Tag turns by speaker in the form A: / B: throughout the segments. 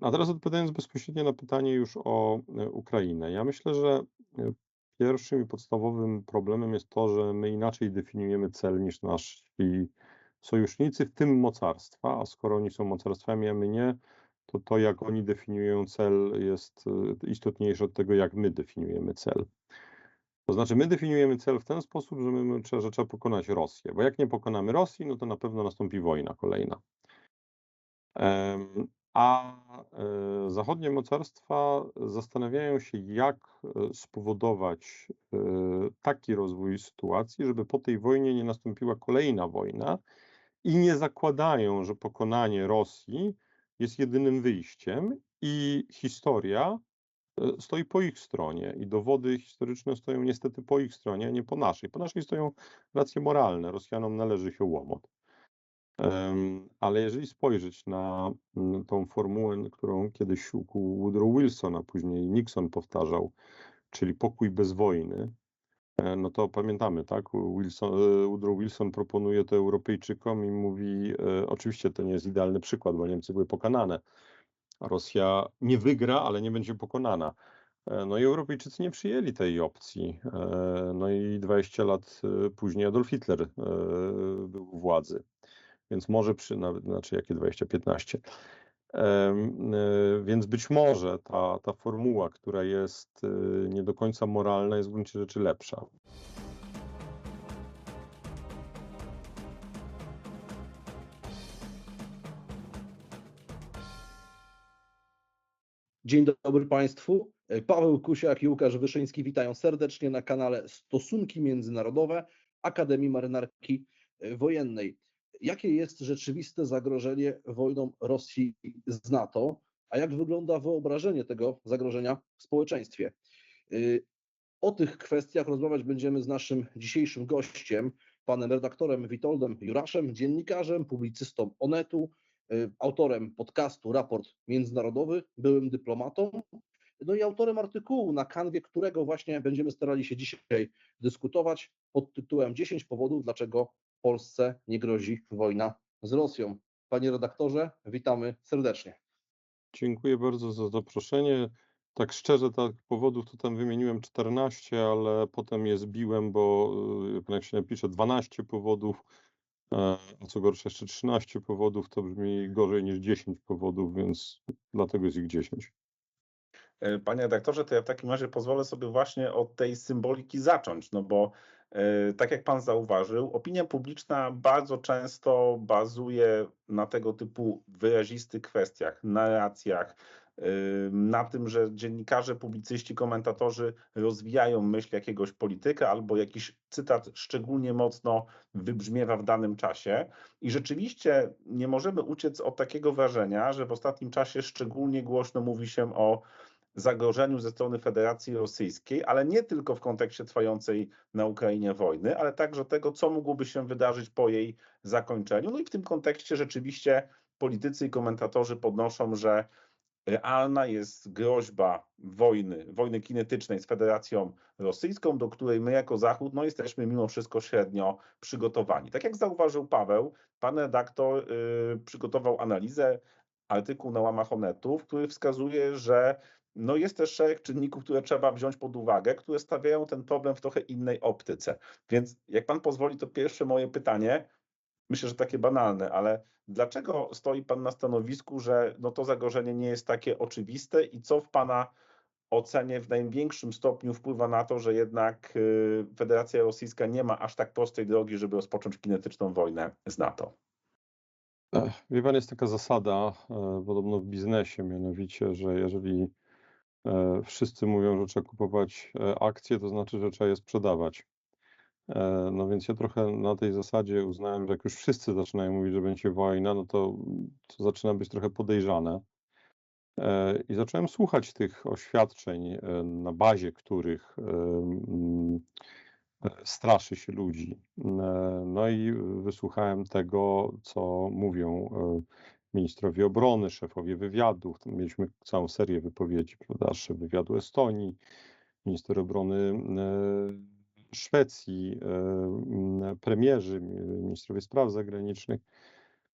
A: A teraz odpowiadając bezpośrednio na pytanie już o e, Ukrainę. Ja myślę, że e, pierwszym i podstawowym problemem jest to, że my inaczej definiujemy cel niż nasi sojusznicy, w tym mocarstwa, a skoro oni są mocarstwami, a my nie, to to jak oni definiują cel jest e, istotniejsze od tego, jak my definiujemy cel. To znaczy, my definiujemy cel w ten sposób, że, my, że trzeba pokonać Rosję, bo jak nie pokonamy Rosji, no to na pewno nastąpi wojna kolejna. A e, zachodnie mocarstwa zastanawiają się, jak e, spowodować e, taki rozwój sytuacji, żeby po tej wojnie nie nastąpiła kolejna wojna i nie zakładają, że pokonanie Rosji jest jedynym wyjściem i historia stoi po ich stronie i dowody historyczne stoją niestety po ich stronie, a nie po naszej. Po naszej stoją racje moralne. Rosjanom należy się łomot. Ale jeżeli spojrzeć na mm, tą formułę, którą kiedyś Woodrow Wilson, a później Nixon powtarzał, czyli pokój bez wojny, e, no to pamiętamy, tak? Wilson, e, Woodrow Wilson proponuje to Europejczykom i mówi, e, oczywiście to nie jest idealny przykład, bo Niemcy były pokonane. Rosja nie wygra, ale nie będzie pokonana. No i Europejczycy nie przyjęli tej opcji. No i 20 lat później Adolf Hitler był u władzy więc może przy, nawet, znaczy jakie 20-15. E, więc być może ta, ta formuła, która jest e, nie do końca moralna, jest w gruncie rzeczy lepsza.
B: Dzień dobry Państwu. Paweł Kusiak i Łukasz Wyszyński witają serdecznie na kanale Stosunki Międzynarodowe Akademii Marynarki Wojennej jakie jest rzeczywiste zagrożenie wojną Rosji z NATO, a jak wygląda wyobrażenie tego zagrożenia w społeczeństwie. Y, o tych kwestiach rozmawiać będziemy z naszym dzisiejszym gościem, panem redaktorem Witoldem Juraszem, dziennikarzem, publicystą Onetu, y, autorem podcastu Raport Międzynarodowy, byłym dyplomatą, no i autorem artykułu, na kanwie którego właśnie będziemy starali się dzisiaj dyskutować pod tytułem 10 powodów, dlaczego Polsce nie grozi wojna z Rosją. Panie redaktorze, witamy serdecznie.
A: Dziękuję bardzo za zaproszenie. Tak szczerze, tak powodów to tam wymieniłem 14, ale potem je zbiłem, bo y, jak się napisze 12 powodów, e, a co gorsza jeszcze 13 powodów, to brzmi gorzej niż 10 powodów, więc dlatego jest ich 10.
C: E, panie redaktorze, to ja w takim razie pozwolę sobie właśnie od tej symboliki zacząć, no bo e, tak jak pan zauważył, opinia publiczna bardzo często bazuje na tego typu wyrazistych kwestiach, narracjach, e, na tym, że dziennikarze, publicyści, komentatorzy rozwijają myśl jakiegoś polityka albo jakiś cytat szczególnie mocno wybrzmiewa w danym czasie. I rzeczywiście nie możemy uciec od takiego wrażenia, że w ostatnim czasie szczególnie głośno mówi się o zagrożeniu ze strony Federacji Rosyjskiej, ale nie tylko w kontekście trwającej na Ukrainie wojny, ale także tego, co mogłoby się wydarzyć po jej zakończeniu. No i w tym kontekście rzeczywiście politycy i komentatorzy podnoszą, że realna jest groźba wojny, wojny kinetycznej z Federacją Rosyjską, do której my jako Zachód no, jesteśmy mimo wszystko średnio przygotowani. Tak jak zauważył Paweł, pan redaktor y, przygotował analizę, artykuł na łamach Onetu, który wskazuje, że no jest też szereg czynników, które trzeba wziąć pod uwagę, które stawiają ten problem w trochę innej optyce. Więc jak pan pozwoli, to pierwsze moje pytanie, myślę, że takie banalne, ale dlaczego stoi pan na stanowisku, że no to zagrożenie nie jest takie oczywiste i co w pana ocenie w największym stopniu wpływa na to, że jednak y, Federacja Rosyjska nie ma aż tak prostej drogi, żeby rozpocząć kinetyczną wojnę z NATO?
A: Wie pan, jest taka zasada, e, podobno w biznesie, mianowicie, że jeżeli wszyscy mówią, że trzeba kupować e, akcje, to znaczy, że trzeba je sprzedawać. E, no więc ja trochę na tej zasadzie uznałem, że jak już wszyscy zaczynają mówić, że będzie wojna, no to, to zaczyna być trochę podejrzane. I zacząłem słuchać tych oświadczeń, na bazie których straszy się ludzi. No i wysłuchałem tego, co mówią ministrowie obrony, szefowie wywiadów. Mieliśmy całą serię wypowiedzi, prawda? Szef wywiadu Estonii, minister obrony e, Szwecji, e, premierzy, ministrowie spraw zagranicznych.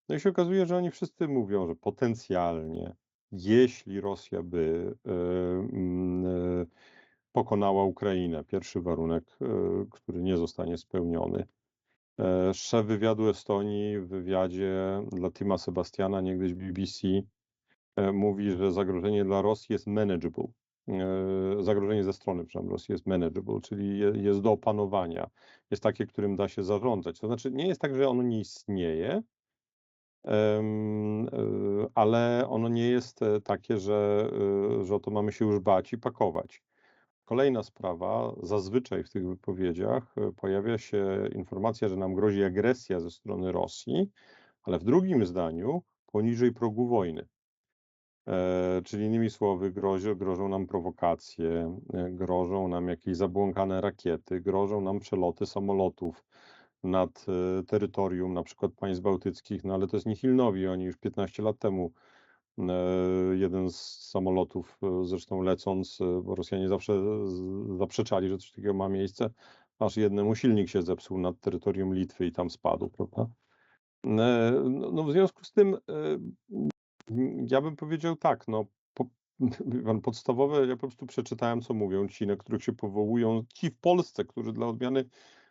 A: No i się okazuje, że oni wszyscy mówią, że potencjalnie jeśli Rosja by e, pokonała Ukrainę, pierwszy warunek, który nie zostanie spełniony. Szef wywiadu Estonii w wywiadzie dla Tima Sebastiana, niegdyś BBC, mówi, że zagrożenie dla Rosji jest manageable. Zagrożenie ze strony, Rosji jest manageable, czyli jest do opanowania. Jest takie, którym da się zarządzać. To znaczy, nie jest tak, że ono nie istnieje, E, ale ono nie jest e, takie, że, e, że o to mamy się już bać i pakować. Kolejna sprawa, zazwyczaj w tych wypowiedziach pojawia się informacja, że nam grozi agresja ze strony Rosji, ale w drugim zdaniu poniżej progu wojny. Czyli innymi słowy, grozi, grożą nam prowokacje, grożą nam jakieś zabłąkane rakiety, grożą nam przeloty samolotów nad e, terytorium na przykład państw bałtyckich, no ale to jest nihilnowi. Oni już 15 lat temu e, jeden z samolotów, e, zresztą lecąc, bo Rosjanie zawsze zaprzeczali, że coś takiego ma miejsce, aż jednemu silnik się zepsuł nad terytorium Litwy i tam spadł, prawda? No, no w związku z tym ja bym powiedział tak, no po, podstawowe, ja po prostu przeczytałem, co mówią ci, na których się powołują, ci w Polsce, którzy dla odmiany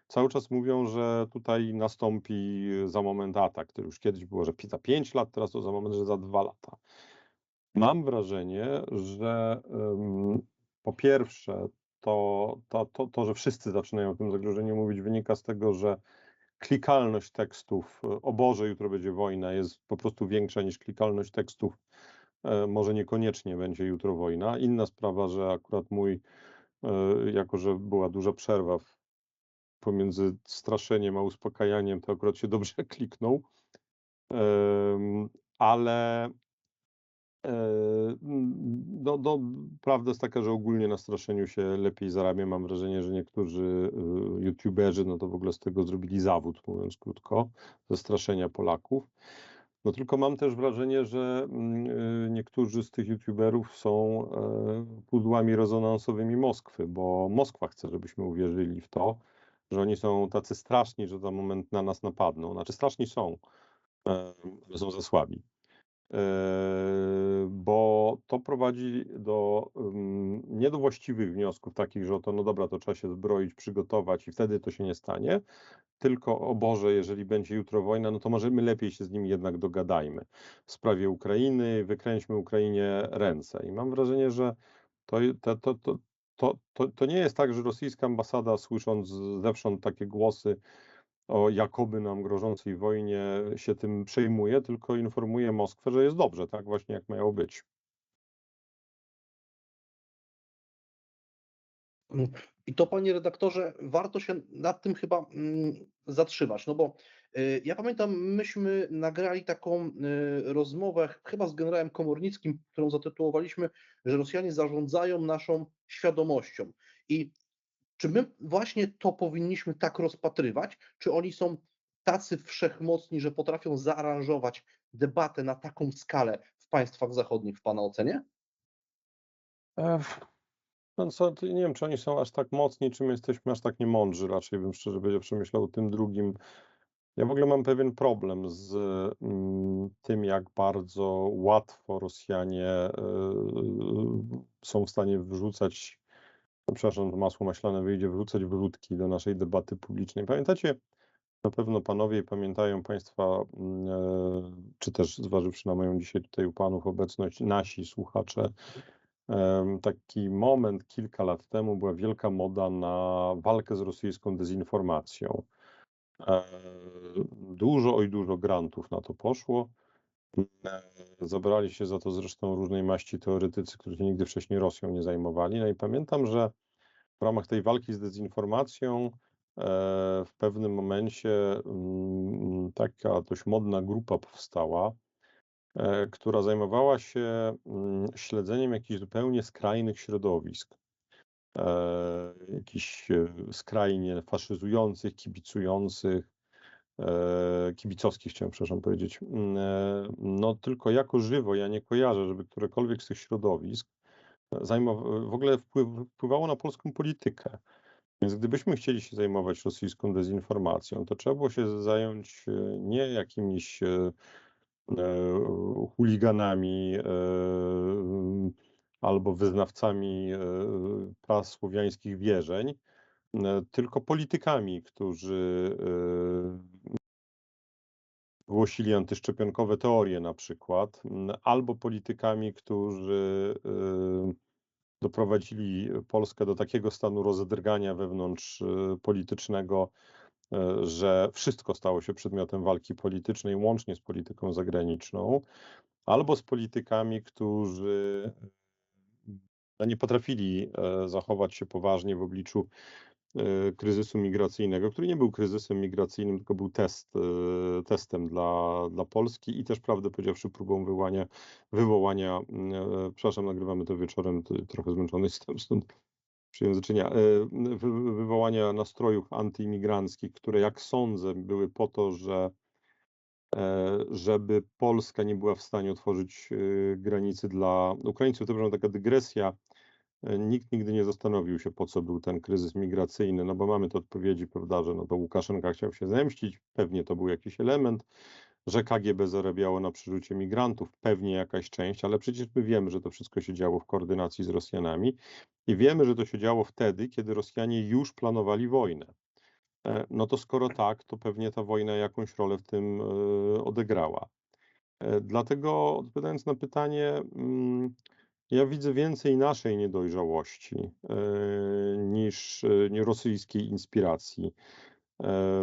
A: cały czas mówią, że tutaj nastąpi za moment atak. To już kiedyś było, że za 5 lat, teraz to za moment, że za 2 lata. Mam wrażenie, że um, po pierwsze, to, to, to, to, że wszyscy zaczynają o tym zagrożeniu mówić, wynika z tego, że klikalność tekstów o Boże, jutro będzie wojna, jest po prostu większa niż klikalność tekstów. E, może niekoniecznie będzie jutro wojna. Inna sprawa, że akurat mój, e, jako że była duża przerwa w pomiędzy straszeniem a uspokajaniem, to akurat się dobrze kliknął. Ale e, no, no, prawda jest taka, że ogólnie na straszeniu się lepiej zarabia. Mam wrażenie, że niektórzy y, youtuberzy no to w ogóle z tego zrobili zawód, mówiąc krótko, ze straszenia Polaków. No tylko mam też wrażenie, że mm, y, niektórzy z tych youtuberów są e, pudłami rezonansowymi Moskwy, bo Moskwa chce, żebyśmy uwierzyli w to, że oni są tacy straszni, że za moment na nas napadną. Znaczy straszni są, ale są za słabi. E, bo to prowadzi do nie wniosków, takich, że to no dobra, to trzeba się zbroić, przygotować i wtedy to się nie stanie, tylko o Boże, jeżeli będzie jutro wojna, no to może my lepiej się z nimi jednak dogadajmy w sprawie Ukrainy, wykręćmy Ukrainie ręce. I mam wrażenie, że to, to, to, to, to, to nie jest tak, że rosyjska ambasada, słysząc zewsząd takie głosy o jakoby nam grożącej wojnie, się tym przejmuje, tylko informuje Moskwę, że jest dobrze, tak właśnie jak miało być.
B: I to, panie redaktorze, warto się nad tym chyba mm, zatrzymać, no bo ja pamiętam, myśmy nagrali taką y, rozmowę chyba z generałem Komornickim, którą zatytułowaliśmy, że Rosjanie zarządzają naszą świadomością. I czy my właśnie to powinniśmy tak rozpatrywać? Czy oni są tacy wszechmocni, że potrafią zaaranżować debatę na taką skalę w państwach zachodnich, w Pana ocenie?
A: No co, nie wiem, czy oni są aż tak mocni, czy my jesteśmy aż tak niemądrzy. Raczej bym szczerze powiedział, przemyślał tym drugim. Ja w ogóle mam pewien problem z mm, tym, jak bardzo łatwo Rosjanie y, są w stanie wrzucać, no przepraszam, masło maślane wyjdzie, wrzucać wrótki do naszej debaty publicznej. Pamiętacie, na pewno panowie pamiętają państwa, mm, e, czy też zważywszy na moją dzisiaj tutaj u panów obecność, nasi słuchacze, taki moment kilka lat temu była wielka moda na walkę z rosyjską dezinformacją. E, dużo, oj dużo grantów na to poszło. E, zabrali się za to zresztą różnej maści teoretycy, którzy się nigdy wcześniej Rosją nie zajmowali. No i pamiętam, że w ramach tej walki z dezinformacją e, w pewnym momencie mm, taka dość modna grupa powstała, która zajmowała się mm, śledzeniem jakichś zupełnie skrajnych środowisk. E, jakichś e, skrajnie faszyzujących, kibicujących, kibicowskich chciałem, przepraszam powiedzieć. Mm, no tylko jako żywo ja nie kojarzę, żeby którekolwiek z tych środowisk w ogóle wpływało na polską politykę. Więc gdybyśmy chcieli się zajmować rosyjską dezinformacją, to trzeba było się zająć nie jakimiś chuliganami albo wyznawcami prasłowiańskich wierzeń, tylko politykami, którzy głosili antyszczepionkowe teorie na przykład, albo politykami, którzy doprowadzili Polskę do takiego stanu rozedrgania wewnątrz politycznego, że wszystko stało się przedmiotem walki politycznej, łącznie z polityką zagraniczną, albo z politykami, którzy nie potrafili zachować się poważnie w obliczu kryzysu migracyjnego, który nie był kryzysem migracyjnym, tylko był test, testem dla, dla Polski i też, prawdę powiedziawszy, próbą wywołania, wywołania, przepraszam, nagrywamy to wieczorem, trochę zmęczony jestem, stąd przyjęzyczenia, wywołania nastrojów antyimigranckich, które jak sądzę były po to, że żeby Polska nie była w stanie otworzyć granicy dla Ukraińców. To była taka dygresja, Nikt nigdy nie zastanowił się, po co był ten kryzys migracyjny, no bo mamy te odpowiedzi, prawda, że no to Łukaszenka chciał się zemścić, pewnie to był jakiś element, że KGB zarabiało na przerzucie migrantów, pewnie jakaś część, ale przecież my wiemy, że to wszystko się działo w koordynacji z Rosjanami i wiemy, że to się działo wtedy, kiedy Rosjanie już planowali wojnę. E, no to skoro tak, to pewnie ta wojna jakąś rolę w tym e, odegrała. E, dlatego odpowiadając na pytanie, mm, ja widzę więcej naszej niedojrzałości niż rosyjskiej inspiracji,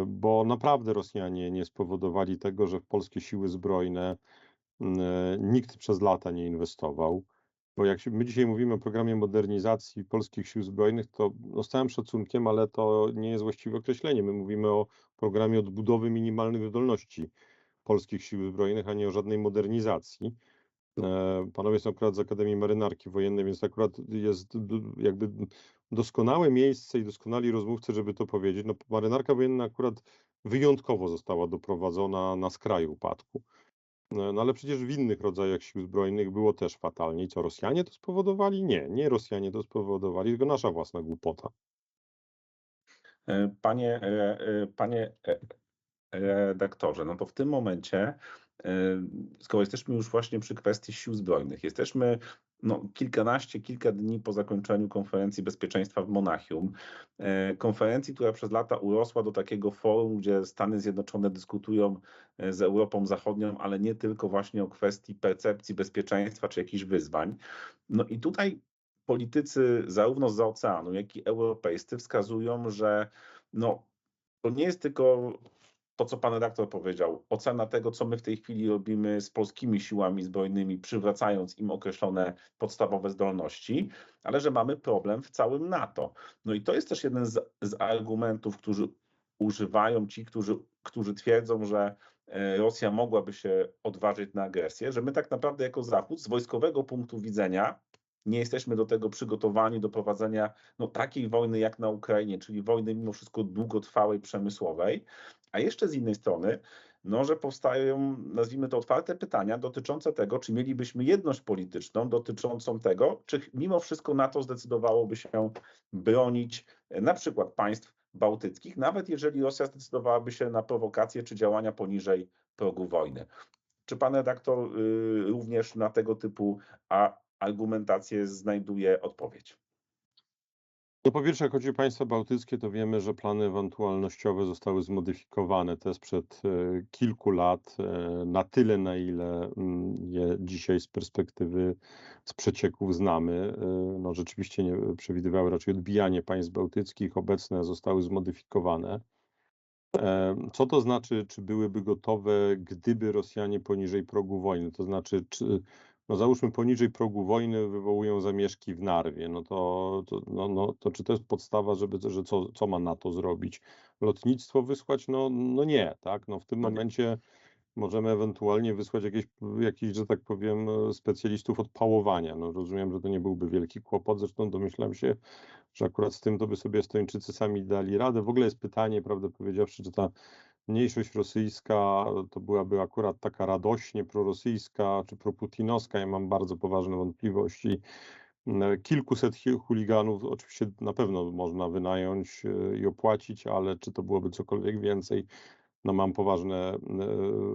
A: bo naprawdę Rosjanie nie spowodowali tego, że w polskie siły zbrojne nikt przez lata nie inwestował. Bo jak my dzisiaj mówimy o programie modernizacji polskich sił zbrojnych, to no z całym szacunkiem, ale to nie jest właściwe określenie. My mówimy o programie odbudowy minimalnej wydolności polskich sił zbrojnych, a nie o żadnej modernizacji. E, panowie są akurat z Akademii Marynarki Wojennej, więc akurat jest jakby doskonałe miejsce i doskonali rozmówcy, żeby to powiedzieć. No, marynarka wojenna akurat wyjątkowo została doprowadzona na skraju upadku. E, no ale przecież w innych rodzajach sił zbrojnych było też fatalnie. I co, Rosjanie to spowodowali? Nie, nie Rosjanie to spowodowali, tylko nasza własna głupota.
C: E, panie, panie redaktorze, no to w tym momencie skoro jesteśmy już właśnie przy kwestii sił zbrojnych, jesteśmy no, kilkanaście, kilka dni po zakończeniu konferencji bezpieczeństwa w Monachium, e, konferencji, która przez lata urosła do takiego forum, gdzie Stany Zjednoczone dyskutują e, z Europą Zachodnią, ale nie tylko właśnie o kwestii percepcji bezpieczeństwa czy jakichś wyzwań. No i tutaj politycy zarówno z oceanu, jak i europejscy wskazują, że no, to nie jest tylko to, co pan redaktor powiedział, ocena tego, co my w tej chwili robimy z polskimi siłami zbrojnymi, przywracając im określone podstawowe zdolności, ale że mamy problem w całym NATO. No i to jest też jeden z, z argumentów, którzy używają ci, którzy, którzy twierdzą, że e, Rosja mogłaby się odważyć na agresję, że my tak naprawdę jako Zachód z wojskowego punktu widzenia nie jesteśmy do tego przygotowani do prowadzenia no, takiej wojny jak na Ukrainie, czyli wojny mimo wszystko długotrwałej, przemysłowej, a jeszcze z innej strony, no, że powstają, nazwijmy to, otwarte pytania dotyczące tego, czy mielibyśmy jedność polityczną, dotyczącą tego, czy mimo wszystko NATO zdecydowałoby się bronić e, na przykład państw bałtyckich, nawet jeżeli Rosja zdecydowałaby się na prowokacje czy działania poniżej progu wojny. Czy pan redaktor y, również na tego typu argumentację znajduje odpowiedź?
A: No po pierwsze, jak chodzi o państwa bałtyckie, to wiemy, że plany ewentualnościowe zostały zmodyfikowane też sprzed e, kilku lat, e, na tyle, na ile mm, je dzisiaj z perspektywy, z przecieków znamy. E, no rzeczywiście nie przewidywały raczej odbijanie państw bałtyckich, obecne zostały zmodyfikowane. Co to znaczy, czy byłyby gotowe, gdyby Rosjanie poniżej progu wojny? To znaczy, czy no załóżmy poniżej progu wojny wywołują zamieszki w Narwie, no to, to, no, no, to czy to jest podstawa, żeby, że co, co ma NATO zrobić? Lotnictwo wysłać? No, no nie, tak? No w tym momencie możemy ewentualnie wysłać jakieś, jakiś, że tak powiem, specjalistów od pałowania. No rozumiem, że to nie byłby wielki kłopot, zresztą domyślam się, że akurat z tym to by sobie Estończycy sami dali radę. W ogóle jest pytanie, prawdę powiedziawszy, czy ta mniejszość rosyjska to byłaby akurat taka radośnie prorosyjska czy proputinowska. Ja mam bardzo poważne wątpliwości. Mm, kilkuset chuliganów oczywiście na pewno można wynająć e, i opłacić, ale czy to byłoby cokolwiek więcej? no mam poważne e,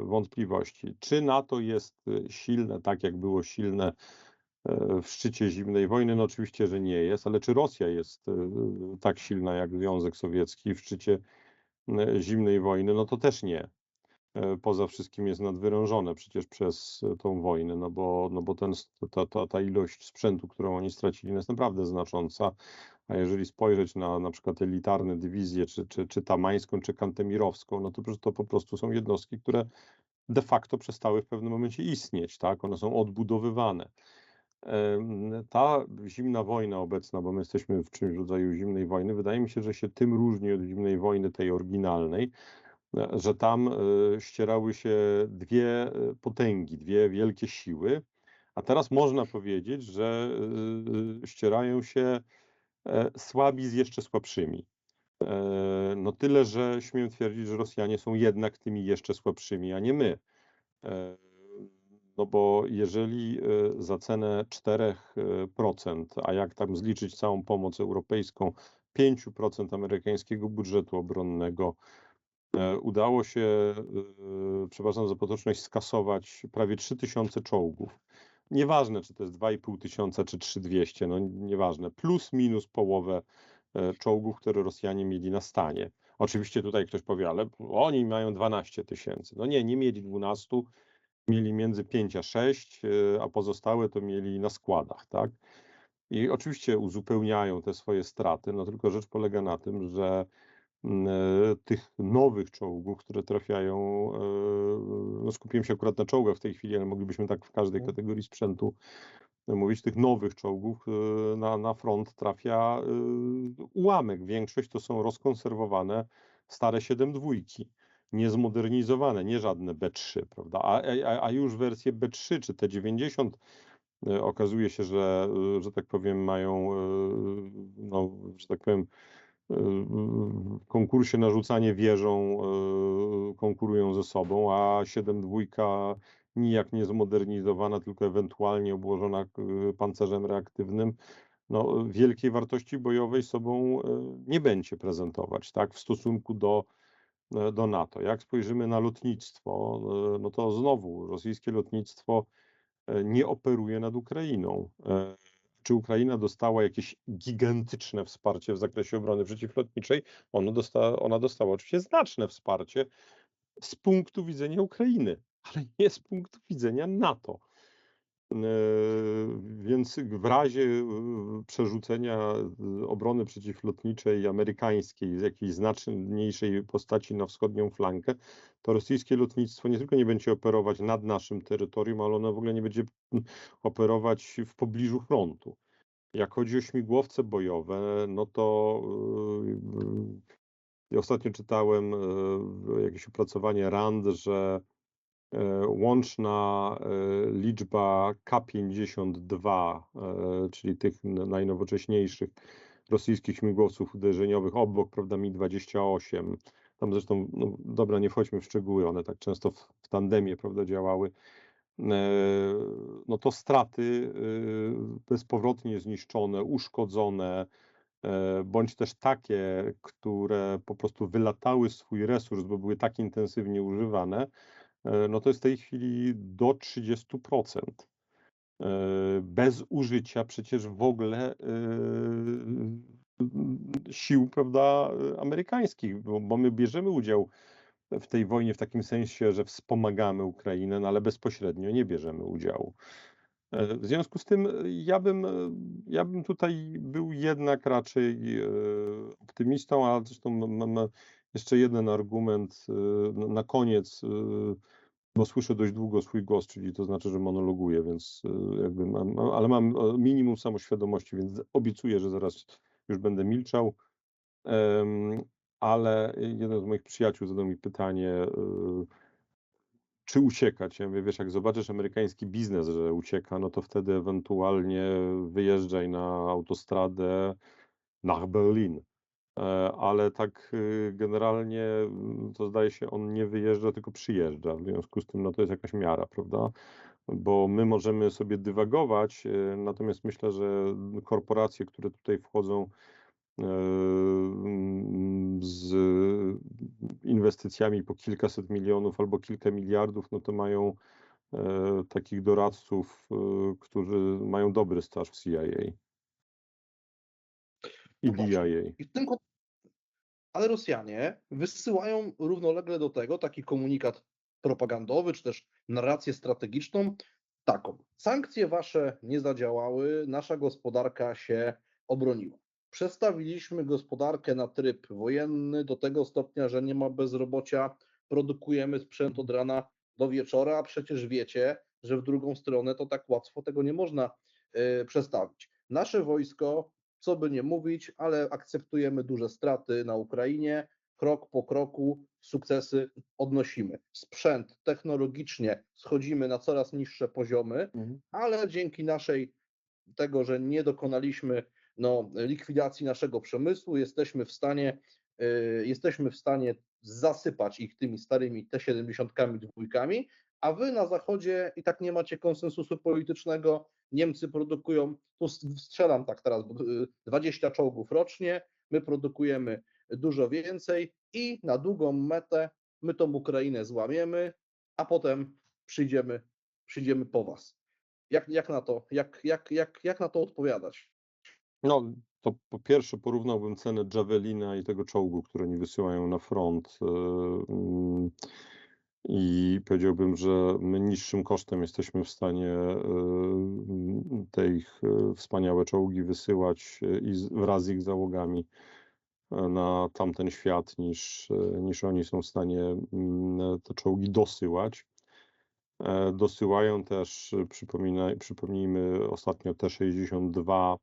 A: wątpliwości. Czy NATO jest silne, tak jak było silne w szczycie zimnej wojny? No oczywiście, że nie jest, ale czy Rosja jest tak silna jak Związek Sowiecki w szczycie zimnej wojny? No to też nie. E, poza wszystkim jest nadwyrężone przecież przez e, tą wojnę, no bo, no bo ten, ta, ta, ta ilość sprzętu, którą oni stracili, jest naprawdę znacząca. A jeżeli spojrzeć na na przykład elitarne dywizje, czy, czy, czy tamańską, czy kantemirowską, no to, to po prostu są jednostki, które de facto przestały w pewnym momencie istnieć, tak? One są odbudowywane. Ta zimna wojna obecna, bo my jesteśmy w czymś rodzaju zimnej wojny, wydaje mi się, że się tym różni od zimnej wojny tej oryginalnej, że tam e, ścierały się dwie e, potęgi, dwie wielkie siły, a teraz można powiedzieć, że e, ścierają się słabi z jeszcze słabszymi. No tyle, że śmiem twierdzić, że Rosjanie są jednak tymi jeszcze słabszymi, a nie my. No bo jeżeli za cenę 4%, a jak tam zliczyć całą pomoc europejską, 5% amerykańskiego budżetu obronnego, E, udało się, e, przepraszam za potoczność, skasować prawie 3000 czołgów. Nieważne, czy to jest 2,5 tysiąca, czy 3200, no nieważne, plus minus połowę e, czołgów, które Rosjanie mieli na stanie. Oczywiście tutaj ktoś powie, ale oni mają 12 tysięcy. No nie, nie mieli 12, mieli między 5 a 6, a pozostałe to mieli na składach, tak? I oczywiście uzupełniają te swoje straty, no tylko rzecz polega na tym, że Mm, e, tych nowych czołgów, które trafiają, e, no skupiłem się akurat na czołgach w tej chwili, ale moglibyśmy tak w każdej mhm. kategorii sprzętu mówić, tych nowych czołgów e, na, na front trafia ułamek. Większość to są rozkonserwowane stare 7 dwójki, niezmodernizowane, nie żadne B3, prawda? A, a, a już wersje B3 czy T90 okazuje się, że, że tak powiem, mają, no, że tak powiem, w konkursie na rzucanie wieżą e, konkurują ze sobą, a 7.2 nijak nie zmodernizowana, tylko ewentualnie obłożona e, pancerzem reaktywnym, no, wielkiej wartości bojowej sobą e, nie będzie prezentować, tak, w stosunku do, do NATO. Jak spojrzymy na lotnictwo, no to znowu rosyjskie lotnictwo nie operuje nad Ukrainą. Czy Ukraina dostała jakieś gigantyczne wsparcie w zakresie obrony przeciwlotniczej? Ona dostała, ona dostała oczywiście znaczne wsparcie z punktu widzenia Ukrainy, ale nie z punktu widzenia NATO. E, więc w razie e, przerzucenia e, obrony przeciwlotniczej amerykańskiej z jakiejś znaczniejszej postaci na wschodnią flankę, to rosyjskie lotnictwo nie tylko nie będzie operować nad naszym terytorium, ale ono w ogóle nie będzie operować w pobliżu frontu. Jak chodzi o śmigłowce bojowe, no to yy, ostatnio czytałem yy, jakieś opracowanie RAND, że łączna e, liczba K-52, e, czyli tych najnowocześniejszych rosyjskich śmigłowców uderzeniowych obok, prawda, Mi-28, tam zresztą, no dobra, nie wchodźmy w szczegóły, one tak często w, w tandemie, prawda, działały, no to straty bezpowrotnie zniszczone, uszkodzone, bądź też takie, które po prostu wylatały swój resurs, bo były tak intensywnie używane, E, no to jest w tej chwili do 30%. E, bez użycia przecież w ogóle e, sił prawda, amerykańskich, bo, bo my bierzemy udział w tej wojnie w takim sensie, że wspomagamy Ukrainę, no ale bezpośrednio nie bierzemy udziału. W związku z tym ja bym, ja bym tutaj był jednak raczej optymistą, a zresztą mam jeszcze jeden argument na koniec bo słyszę dość długo swój głos, czyli to znaczy, że monologuję, więc e, jakby mam, ale mam minimum samoświadomości, więc obiecuję, że zaraz już będę milczał. Ale jeden z moich przyjaciół zadał mi pytanie, czy uciekać. Ja mówię, wiesz, jak zobaczysz amerykański biznes, że ucieka, no to wtedy ewentualnie wyjeżdżaj na autostradę nach Berlin. E, ale tak y, generalnie mm, to zdaje się, on nie wyjeżdża, tylko przyjeżdża. W związku z tym no to jest jakaś miara, prawda? Bo my możemy sobie dywagować, e, natomiast myślę, że korporacje, które tutaj wchodzą e, mm, z inwestycjami po kilkaset milionów albo kilka miliardów, no to mają e, takich doradców, e, którzy mają dobry staż w CIA i
B: No właśnie.
A: DIA.
B: I w tym ale Rosjanie wysyłają równolegle do tego taki komunikat propagandowy, czy też narrację strategiczną taką. Sankcje wasze nie zadziałały, nasza gospodarka się obroniła. Przestawiliśmy gospodarkę na tryb wojenny do tego stopnia, że nie ma bezrobocia, produkujemy sprzęt od rana do wieczora, a przecież wiecie, że w drugą stronę to tak łatwo tego nie można y, przestawić. Nasze wojsko co by nie mówić, ale akceptujemy duże straty na Ukrainie. Krok po kroku sukcesy odnosimy. Sprzęt technologicznie schodzimy na coraz niższe poziomy, ale dzięki naszej tego, że nie dokonaliśmy no, likwidacji naszego przemysłu, jesteśmy w stanie y, jesteśmy w stanie zasypać ich tymi starymi T-70 dwójkami, a wy na zachodzie i tak nie macie konsensusu politycznego. Niemcy produkują, tu strzelam tak teraz, bo, y, 20 czołgów rocznie, my produkujemy dużo więcej i na długą metę my tą Ukrainę złamiemy, a potem przyjdziemy, przyjdziemy po was. Jak, jak, na to, jak, jak, jak, jak na to odpowiadać?
A: No, to po pierwsze porównałbym cenę Javelina i tego czołgu, które oni wysyłają na front. e, mm, I powiedziałbym, że my niższym kosztem jesteśmy w stanie e, te ich e, wspaniałe czołgi wysyłać e, wraz z ich załogami na tamten świat, niż, niż oni są w stanie te czołgi dosyłać. Dosyłają też, przypomnijmy, ostatnio T-62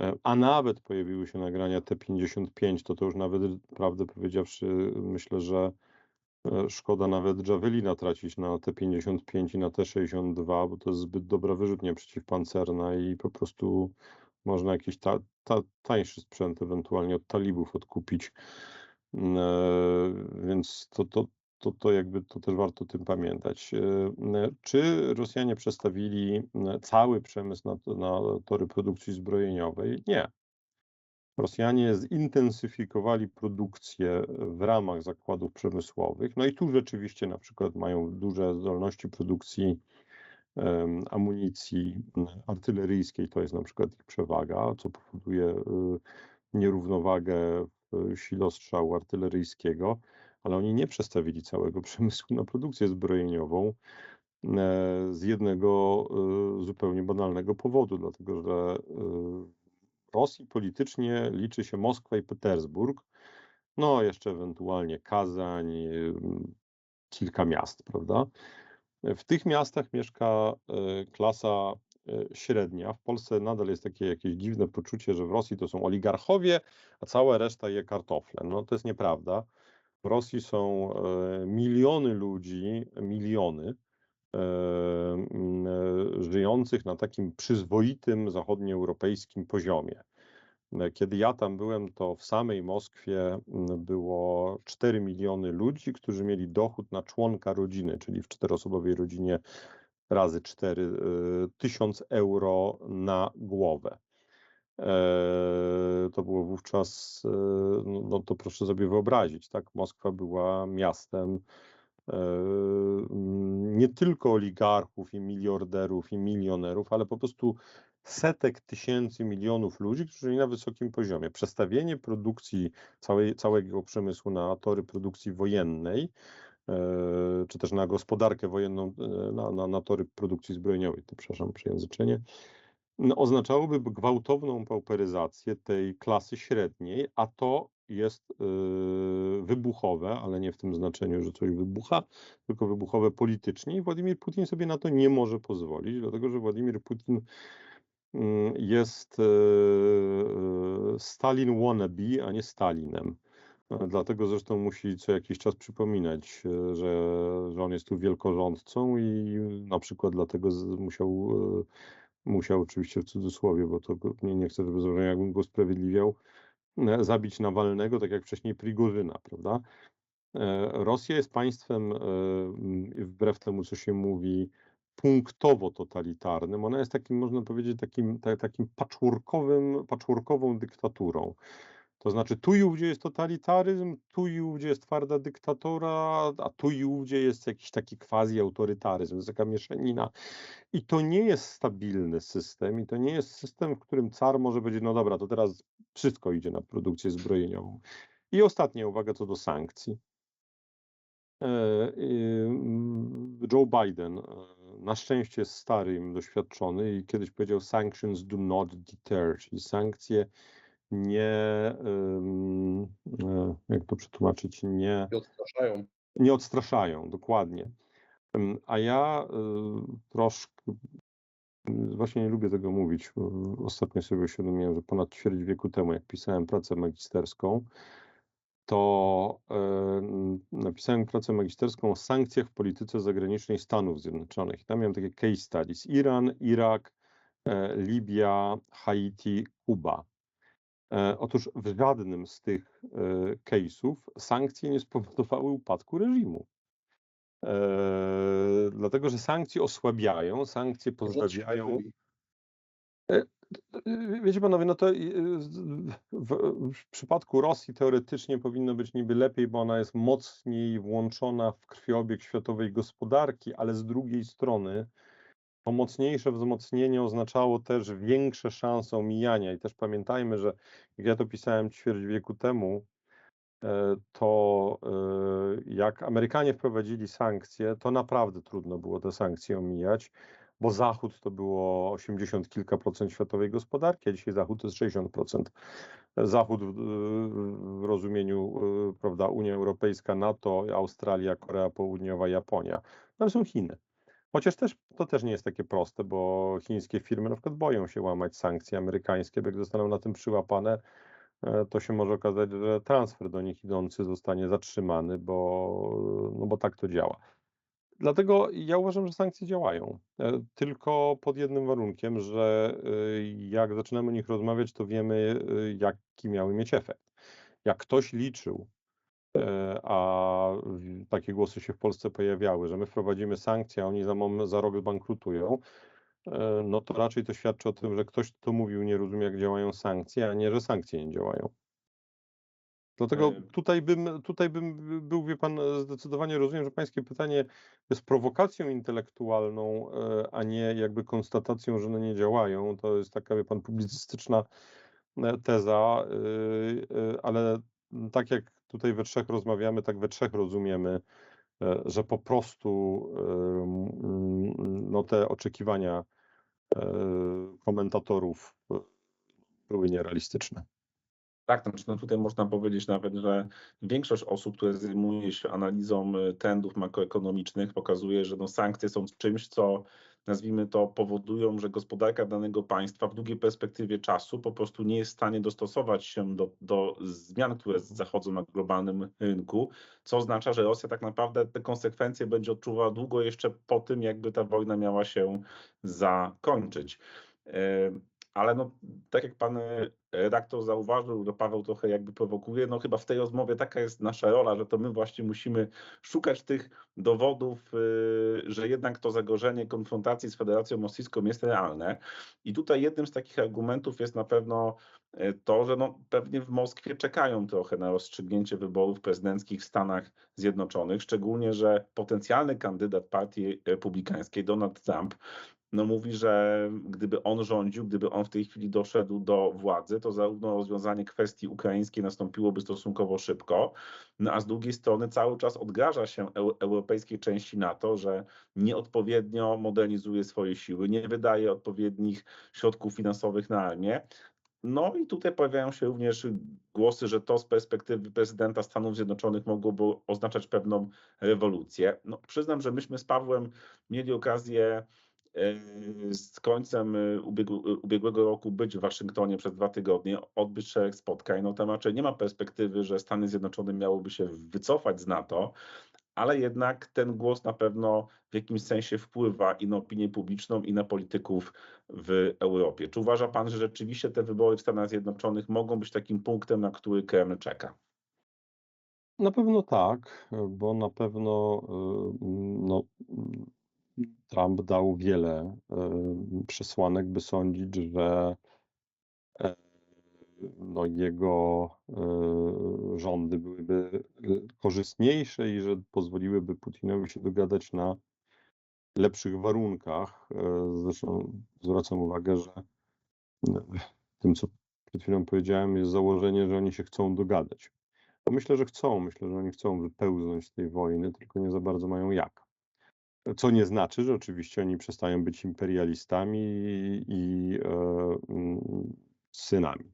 A: E, A nawet pojawiły się nagrania T55, to to już nawet, prawdę powiedziawszy, myślę, że szkoda nawet Javelina tracić na T55 i na T62, bo to jest zbyt dobra wyrzutnia przeciwpancerna i po prostu można jakiś ta, ta, tańszy sprzęt ewentualnie od talibów odkupić. E, Więc to, to, to, to jakby to też warto o tym pamiętać. E, Czy Rosjanie przestawili cały przemysł na, na tory produkcji zbrojeniowej? Nie. Rosjanie zintensyfikowali produkcję w ramach zakładów przemysłowych. No i tu rzeczywiście na przykład mają duże zdolności produkcji em, amunicji artyleryjskiej. To jest na przykład ich przewaga, co powoduje y, nierównowagę w silostrzału artyleryjskiego, ale oni nie przestawili całego przemysłu na produkcję zbrojeniową e, z jednego e, zupełnie banalnego powodu, dlatego że e, Rosji politycznie liczy się Moskwa i Petersburg, no jeszcze ewentualnie Kazań, em, kilka miast, prawda? W tych miastach mieszka e, klasa e, średnia. W Polsce nadal jest takie jakieś dziwne poczucie, że w Rosji to są oligarchowie, a cała reszta je kartofle. No to jest nieprawda. W Rosji są miliony ludzi, miliony żyjących na takim przyzwoitym zachodnioeuropejskim poziomie. E, Kiedy ja tam byłem, to w samej Moskwie m, było 4 miliony ludzi, którzy mieli dochód na członka rodziny, czyli w czteroosobowej rodzinie razy 4, 1000 euro na głowę. E, To było wówczas, e, no, no to proszę sobie wyobrazić, tak? Moskwa była miastem e, mm, nie tylko oligarchów i miliarderów i milionerów, ale po prostu setek tysięcy, milionów ludzi, którzy byli na wysokim poziomie. Przestawienie produkcji całej, całego przemysłu na tory produkcji wojennej, e, czy też na gospodarkę wojenną, e, na, na, na tory produkcji zbrojeniowej, to przepraszam, przejęzyczenie, oznaczałoby gwałtowną pauperyzację tej klasy średniej, a to jest yy, wybuchowe, ale nie w tym znaczeniu, że coś wybucha, tylko wybuchowe politycznie i Władimir Putin sobie na to nie może pozwolić, dlatego że Władimir Putin mm, jest yy, Stalin wannabe, a nie Stalinem. E, Dlatego zresztą musi co jakiś czas przypominać, e, że, że on jest tu wielkorządcą i na przykład dlatego z- musiał, e, musiał oczywiście w cudzysłowie, bo to nie, nie chcę, żeby zabrzmiało, jakbym go usprawiedliwiał, e, zabić Nawalnego, tak jak wcześniej Prigorzyna, prawda? E, Rosja jest państwem, e, wbrew temu, co się mówi, punktowo totalitarnym. Ona jest takim, można powiedzieć, takim, ta, takim patchworkowym, patchworkową dyktaturą. To znaczy tu i ówdzie jest totalitaryzm, tu i ówdzie jest twarda dyktatora, a tu i ówdzie jest jakiś taki quasi-autorytaryzm, jest taka mieszanina. I to nie jest stabilny system i to nie jest system, w którym car może powiedzieć, no dobra, to teraz wszystko idzie na produkcję zbrojeniową. I ostatnia uwaga co do sankcji. E, mm, Joe Biden e, na szczęście jest stary i doświadczony i kiedyś powiedział sanctions do not deter, czyli sankcje nie, e, jak to przetłumaczyć, nie,
B: I odstraszają.
A: nie odstraszają, dokładnie. A ja y, troszkę, właśnie nie lubię tego mówić. Ostatnio sobie uświadomiłem, że ponad ćwierć wieku temu, jak pisałem pracę magisterską, to y, napisałem pracę magisterską o sankcjach w polityce zagranicznej Stanów Zjednoczonych. Tam miałem takie case studies. Iran, Irak, e, Libia, Haiti, Kuba. E, Otóż w żadnym z tych e, case'ów sankcje nie spowodowały upadku reżimu. E, Dlatego, że sankcje osłabiają, sankcje pozbawiają. Wiecie panowie, no to w, w przypadku Rosji teoretycznie powinno być niby lepiej, bo ona jest mocniej włączona w krwiobieg światowej gospodarki, ale z drugiej strony to mocniejsze wzmocnienie oznaczało też większe szanse omijania. I też pamiętajmy, że jak ja to pisałem ćwierć wieku temu, e, to e, jak Amerykanie wprowadzili sankcje, to naprawdę trudno było te sankcje omijać, bo Zachód to było 80 kilka procent światowej gospodarki, a dzisiaj Zachód to jest 60%. Zachód w, w rozumieniu, e, prawda, Unia Europejska, NATO, Australia, Korea Południowa, Japonia. Tam są Chiny. Chociaż też to też nie jest takie proste, bo chińskie firmy na przykład boją się łamać sankcje amerykańskie, bo jak zostaną na tym przyłapane, e, to się może okazać, że transfer do nich idący zostanie zatrzymany, bo, no bo tak to działa. Dlatego ja uważam, że sankcje działają, e, tylko pod jednym warunkiem, że e, jak zaczynamy o nich rozmawiać, to wiemy, jaki miały mieć efekt. Jak ktoś liczył, a w- takie głosy się w Polsce pojawiały, że my wprowadzimy sankcje, a oni za, za rok zbankrutują, e, no to raczej to świadczy o tym, że ktoś, kto mówił, nie rozumie, jak działają sankcje, a nie, że sankcje nie działają. Dlatego
C: E,
A: tutaj bym, tutaj bym był, wie pan, zdecydowanie rozumiem, że pańskie pytanie jest prowokacją intelektualną, e, a nie jakby konstatacją, że one nie działają. To jest taka, wie pan, publicystyczna e, teza, ale tak jak tutaj we trzech rozmawiamy, tak we trzech rozumiemy, e, że po prostu ym, no, te oczekiwania e, komentatorów e, były nierealistyczne.
C: Tak, znaczy, no tutaj można powiedzieć nawet, że większość osób, które zajmuje się analizą trendów makroekonomicznych, pokazuje, że no sankcje są czymś, co nazwijmy to powodują, że gospodarka danego państwa w długiej perspektywie czasu po prostu nie jest w stanie dostosować się do, do zmian, które zachodzą na globalnym rynku, co oznacza, że Rosja tak naprawdę te konsekwencje będzie odczuwała długo jeszcze po tym, jakby ta wojna miała się zakończyć. E, Ale no, tak jak pan e, redaktor zauważył, że Paweł trochę jakby prowokuje, no chyba w tej rozmowie taka jest nasza rola, że to my właśnie musimy szukać tych dowodów, y, że jednak to zagrożenie konfrontacji z Federacją Rosyjską jest realne. I tutaj jednym z takich argumentów jest na pewno e, to, że no pewnie w Moskwie czekają trochę na rozstrzygnięcie wyborów prezydenckich w Stanach Zjednoczonych, szczególnie, że potencjalny kandydat partii republikańskiej, Donald Trump, no mówi, że gdyby on rządził, gdyby on w tej chwili doszedł do władzy, to zarówno rozwiązanie kwestii ukraińskiej nastąpiłoby stosunkowo szybko, no a z drugiej strony cały czas odgraża się eu- europejskiej części NATO, że nieodpowiednio modernizuje swoje siły, nie wydaje odpowiednich środków finansowych na armię. No i tutaj pojawiają się również głosy, że to z perspektywy prezydenta Stanów Zjednoczonych mogłoby oznaczać pewną rewolucję. No, przyznam, że myśmy z Pawłem mieli okazję z końcem e, ubiegł- ubiegłego roku być w Waszyngtonie przez dwa tygodnie, odbyć szereg spotkań. No tam raczej nie ma perspektywy, że Stany Zjednoczone miałyby się wycofać z NATO, ale jednak ten głos na pewno w jakimś sensie wpływa i na opinię publiczną, i na polityków w Europie. Czy uważa Pan, że rzeczywiście te wybory w Stanach Zjednoczonych mogą być takim punktem, na który Kreml czeka?
A: Na pewno tak, bo na pewno no, Trump dał wiele przesłanek, by sądzić, że e, no, jego y, rządy byłyby y, korzystniejsze i że pozwoliłyby Putinowi się dogadać na lepszych warunkach. E, Zresztą zwracam uwagę, że w tym, co przed chwilą powiedziałem, jest założenie, że oni się chcą dogadać. No myślę, że chcą. Myślę, że oni chcą wypełznąć z tej wojny, tylko nie za bardzo mają jak. Co nie znaczy, że oczywiście oni przestają być imperialistami i, e, synami.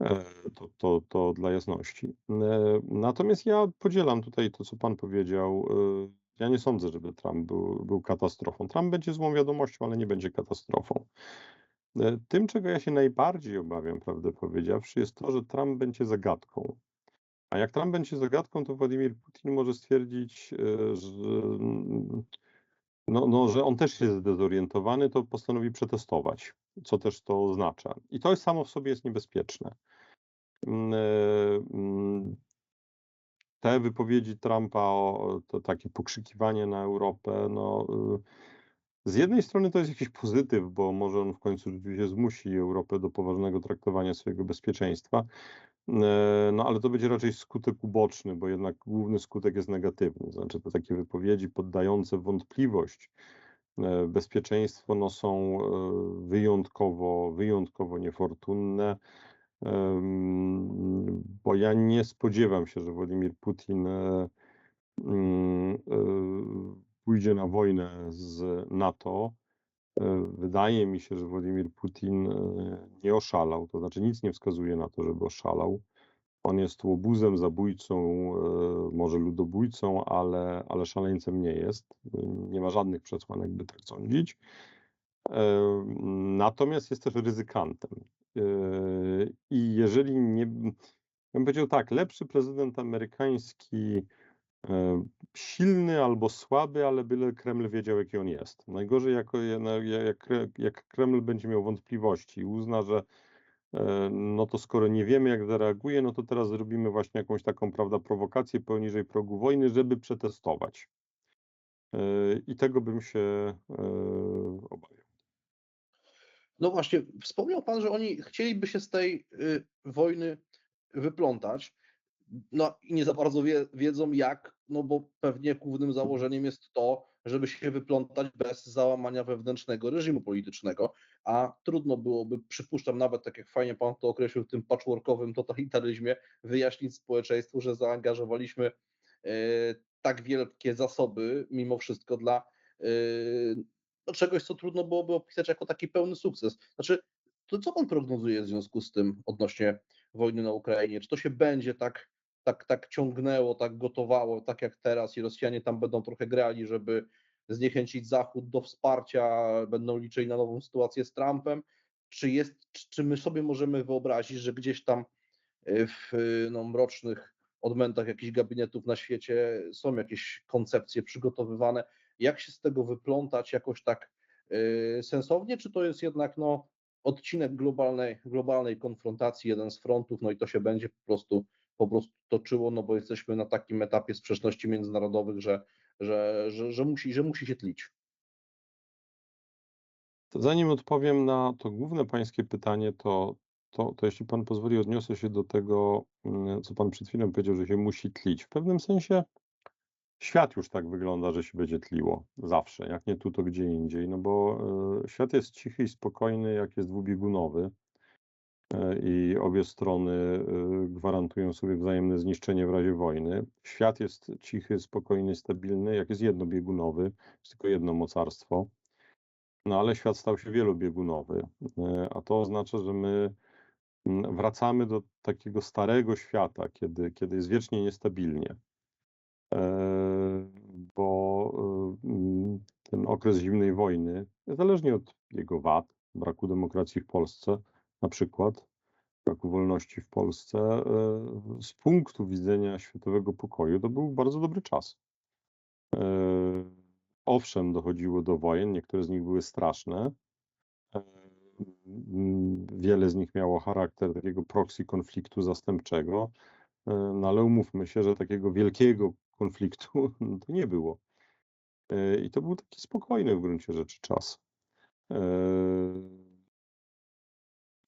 A: E, To, to, to dla jasności. E, Natomiast ja podzielam tutaj to, co pan powiedział. E, Ja nie sądzę, żeby Trump był, był katastrofą. Trump będzie złą wiadomością, ale nie będzie katastrofą. E, Tym, czego ja się najbardziej obawiam, prawdę powiedziawszy, jest to, że Trump będzie zagadką. A jak Trump będzie zagadką, to Władimir Putin może stwierdzić, e, że, no, no, że on też jest zdezorientowany, to postanowi przetestować, co też to oznacza. I to samo w sobie jest niebezpieczne. Mm, e, mm, Te wypowiedzi Trumpa, o, to takie pokrzykiwanie na Europę, no, y, z jednej strony to jest jakiś pozytyw, bo może on w końcu rzeczywiście zmusi Europę do poważnego traktowania swojego bezpieczeństwa. E, No ale to będzie raczej skutek uboczny, bo jednak główny skutek jest negatywny. Znaczy te takie wypowiedzi poddające wątpliwość e, bezpieczeństwo no, są e, wyjątkowo, wyjątkowo niefortunne, bo ja nie spodziewam się, że Władimir Putin mm, pójdzie na wojnę z NATO. E, Wydaje mi się, że Władimir Putin e, nie oszalał, to znaczy nic nie wskazuje na to, żeby oszalał. On jest łobuzem, zabójcą, e, może ludobójcą, ale, ale szaleńcem nie jest. Nie ma żadnych przesłanek, by tak sądzić. Natomiast jest też ryzykantem. I jeżeli nie. Ja bym powiedział tak, lepszy prezydent amerykański, silny albo słaby, ale byle Kreml wiedział, jaki on jest. Najgorzej, jako, no, jak, jak Kreml będzie miał wątpliwości i uzna, że e, no to skoro nie wiemy, jak zareaguje, no to teraz zrobimy właśnie jakąś taką, prawda, prowokację poniżej progu wojny, żeby przetestować. E, I tego bym się e, obawiał.
B: No właśnie, wspomniał Pan, że oni chcieliby się z tej y, wojny wyplątać. No i nie za bardzo wie, wiedzą jak, no bo pewnie głównym założeniem jest to, żeby się wyplątać bez załamania wewnętrznego reżimu politycznego, a trudno byłoby, przypuszczam, nawet tak jak fajnie Pan to określił, w tym patchworkowym totalitaryzmie, wyjaśnić społeczeństwu, że zaangażowaliśmy y, tak wielkie zasoby mimo wszystko dla y, no, czegoś, co trudno byłoby opisać jako taki pełny sukces. Znaczy, to co pan prognozuje w związku z tym odnośnie wojny na Ukrainie? Czy to się będzie tak, tak, tak ciągnęło, tak gotowało, tak jak teraz i Rosjanie tam będą trochę grali, żeby zniechęcić Zachód do wsparcia, będą liczyli na nową sytuację z Trumpem? Czy, jest, czy- my sobie możemy wyobrazić, że gdzieś tam y, w no, mrocznych odmętach jakichś gabinetów na świecie są jakieś koncepcje przygotowywane, jak się z tego wyplątać jakoś tak y, sensownie, czy to jest jednak no, odcinek globalnej, globalnej konfrontacji, jeden z frontów, no i to się będzie po prostu, po prostu toczyło, no bo jesteśmy na takim etapie sprzeczności międzynarodowych, że, że, że, że, musi, że musi się tlić.
A: To zanim odpowiem na to główne pańskie pytanie, to, to, to jeśli pan pozwoli, odniosę się do tego, mm, co pan przed chwilą powiedział, że się musi tlić. W pewnym sensie świat już tak wygląda, że się będzie tliło zawsze. Jak nie tu, to gdzie indziej. No bo e, świat jest cichy i spokojny, jak jest dwubiegunowy. I obie strony e, gwarantują sobie wzajemne zniszczenie w razie wojny. Świat jest cichy, spokojny, stabilny, jak jest jednobiegunowy, jest tylko jedno mocarstwo. No ale świat stał się wielobiegunowy, e, a to oznacza, że my wracamy do takiego starego świata, kiedy, kiedy jest wiecznie niestabilnie. E, Bo mm, ten okres zimnej wojny, niezależnie od jego wad, braku demokracji w Polsce, na przykład, braku wolności w Polsce, e, z punktu widzenia światowego pokoju, to był bardzo dobry czas. E, Owszem, dochodziło do wojen, niektóre z nich były straszne. E, Wiele z nich miało charakter takiego proxy konfliktu zastępczego, no ale umówmy się, że takiego wielkiego konfliktu to nie było. I to był taki spokojny w gruncie rzeczy czas.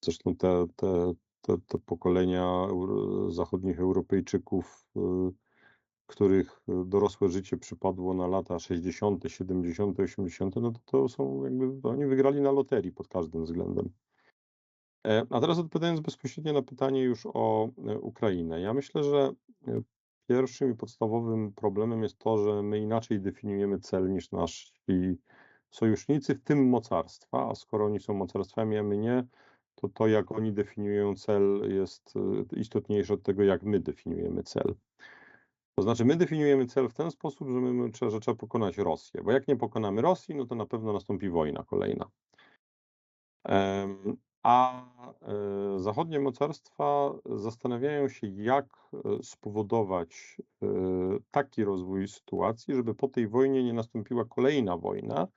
A: Zresztą te, te, te, te pokolenia zachodnich Europejczyków, yy, których dorosłe życie przypadło na lata 60., 70., 80., no to, to są jakby, oni wygrali na loterii pod każdym względem. E, A teraz odpowiadając bezpośrednio na pytanie już o e, Ukrainę. Ja myślę, że e, pierwszym i podstawowym problemem jest to, że my inaczej definiujemy cel niż nasi sojusznicy, w tym mocarstwa, a skoro oni są mocarstwami, a my nie, to to jak oni definiują cel jest e, istotniejsze od tego, jak my definiujemy cel. To znaczy, my definiujemy cel w ten sposób, że, my, że trzeba pokonać Rosję, bo jak nie pokonamy Rosji, no to na pewno nastąpi wojna kolejna. A e, zachodnie mocarstwa zastanawiają się, jak e, spowodować e, taki rozwój sytuacji, żeby po tej wojnie nie nastąpiła kolejna wojna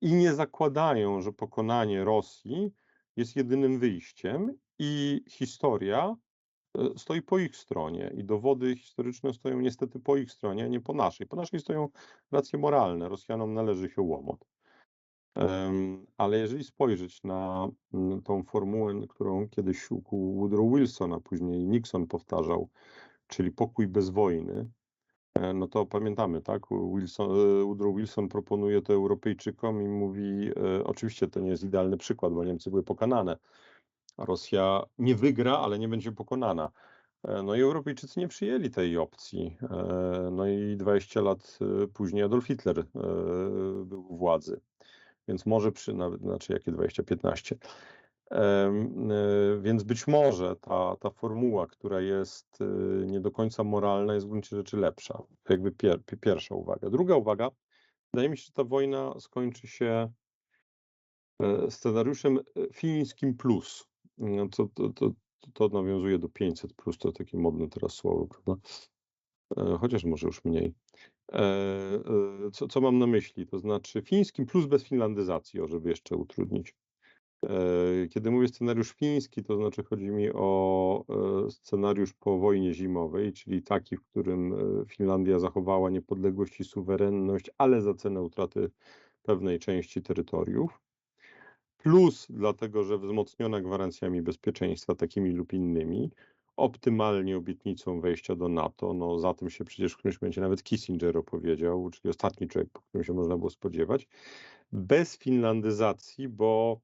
A: i nie zakładają, że pokonanie Rosji jest jedynym wyjściem i historia e, stoi po ich stronie i dowody historyczne stoją niestety po ich stronie, a nie po naszej. Po naszej stoją racje moralne. Rosjanom należy się łomot. Ale jeżeli spojrzeć na tą formułę, którą kiedyś ukuł Woodrow Wilson, a później Nixon powtarzał, czyli pokój bez wojny, no to pamiętamy, tak? Wilson, e, Woodrow Wilson proponuje to Europejczykom i mówi, e, oczywiście to nie jest idealny przykład, bo Niemcy były pokonane. Rosja nie wygra, ale nie będzie pokonana. E, No i Europejczycy nie przyjęli tej opcji. E, No i 20 lat e, później Adolf Hitler e, był u władzy. Więc może przy nawet, znaczy jakie 20, 15. E, Więc być może ta, ta formuła, która jest e, nie do końca moralna, jest w gruncie rzeczy lepsza. To jakby pier, pi- pierwsza uwaga. Druga uwaga, wydaje mi się, że ta wojna skończy się e, scenariuszem fińskim plus. No to, to, to, to nawiązuje do 500 plus, to takie modne teraz słowo, prawda? Chociaż może już mniej. Co, co mam na myśli? To znaczy fińskim plus bez finlandyzacji, o żeby jeszcze utrudnić. E, Kiedy mówię scenariusz fiński, to znaczy chodzi mi o e, scenariusz po wojnie zimowej, czyli taki, w którym e, Finlandia zachowała niepodległość i suwerenność, ale za cenę utraty pewnej części terytoriów. Plus dlatego, że wzmocniona gwarancjami bezpieczeństwa takimi lub innymi, optymalnie obietnicą wejścia do NATO. No, za tym się przecież w którymś momencie nawet Kissinger opowiedział, czyli ostatni człowiek, po którym się można było spodziewać. Bez finlandyzacji, bo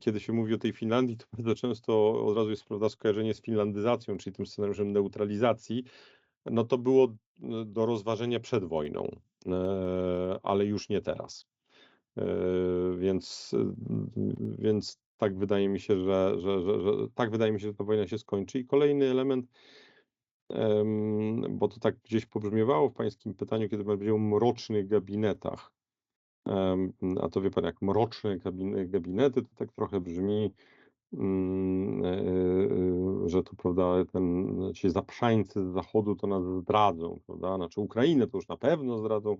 A: kiedy się mówi o tej Finlandii, to bardzo często od razu jest prawda, skojarzenie z finlandyzacją, czyli tym scenariuszem neutralizacji. No to było e, do rozważenia przed wojną, e, ale już nie teraz. E, Więc, więc tak wydaje mi się, że, że, że, że tak wydaje mi się, że ta wojna się skończy. I kolejny element, em, bo to tak gdzieś pobrzmiewało w pańskim pytaniu, kiedy pan o mrocznych gabinetach. A to wie pan, jak mroczne gabine- gabinety, to tak trochę brzmi, mm, e, e, że to prawda, ten, ci zaprzańcy z zachodu to nas zdradzą, prawda? Znaczy Ukrainę to już na pewno zdradzą,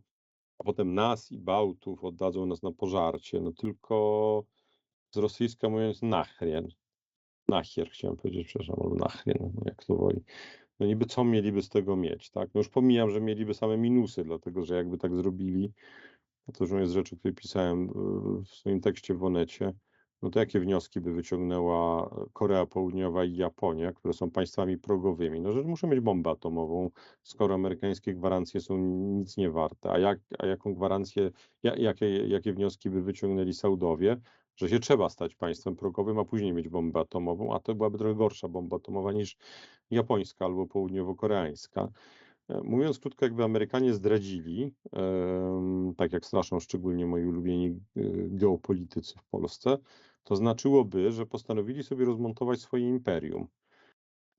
A: a potem nas i Bałtów oddadzą nas na pożarcie. No tylko z rosyjska mówiąc nachrien. Nachier chciałem powiedzieć, przepraszam, albo nachrien, no jak to woli. No niby co mieliby z tego mieć, tak? No już pomijam, że mieliby same minusy, dlatego że jakby tak zrobili, to już jest rzecz, o której pisałem y, w swoim tekście w Onecie, no to jakie wnioski by wyciągnęła Korea Południowa i Japonia, które są państwami progowymi? No, że muszą mieć bombę atomową, skoro amerykańskie gwarancje są nic nie warte. A, jak, a jaką gwarancję, ja, jakie, jakie wnioski by wyciągnęli Saudowie, że się trzeba stać państwem progowym, a później mieć bombę atomową, a to byłaby trochę gorsza bomba atomowa niż japońska albo południowo-koreańska. E, Mówiąc krótko, jakby Amerykanie zdradzili, tak jak straszą szczególnie moi ulubieni e, geopolitycy w Polsce, to znaczyłoby, że postanowili sobie rozmontować swoje imperium.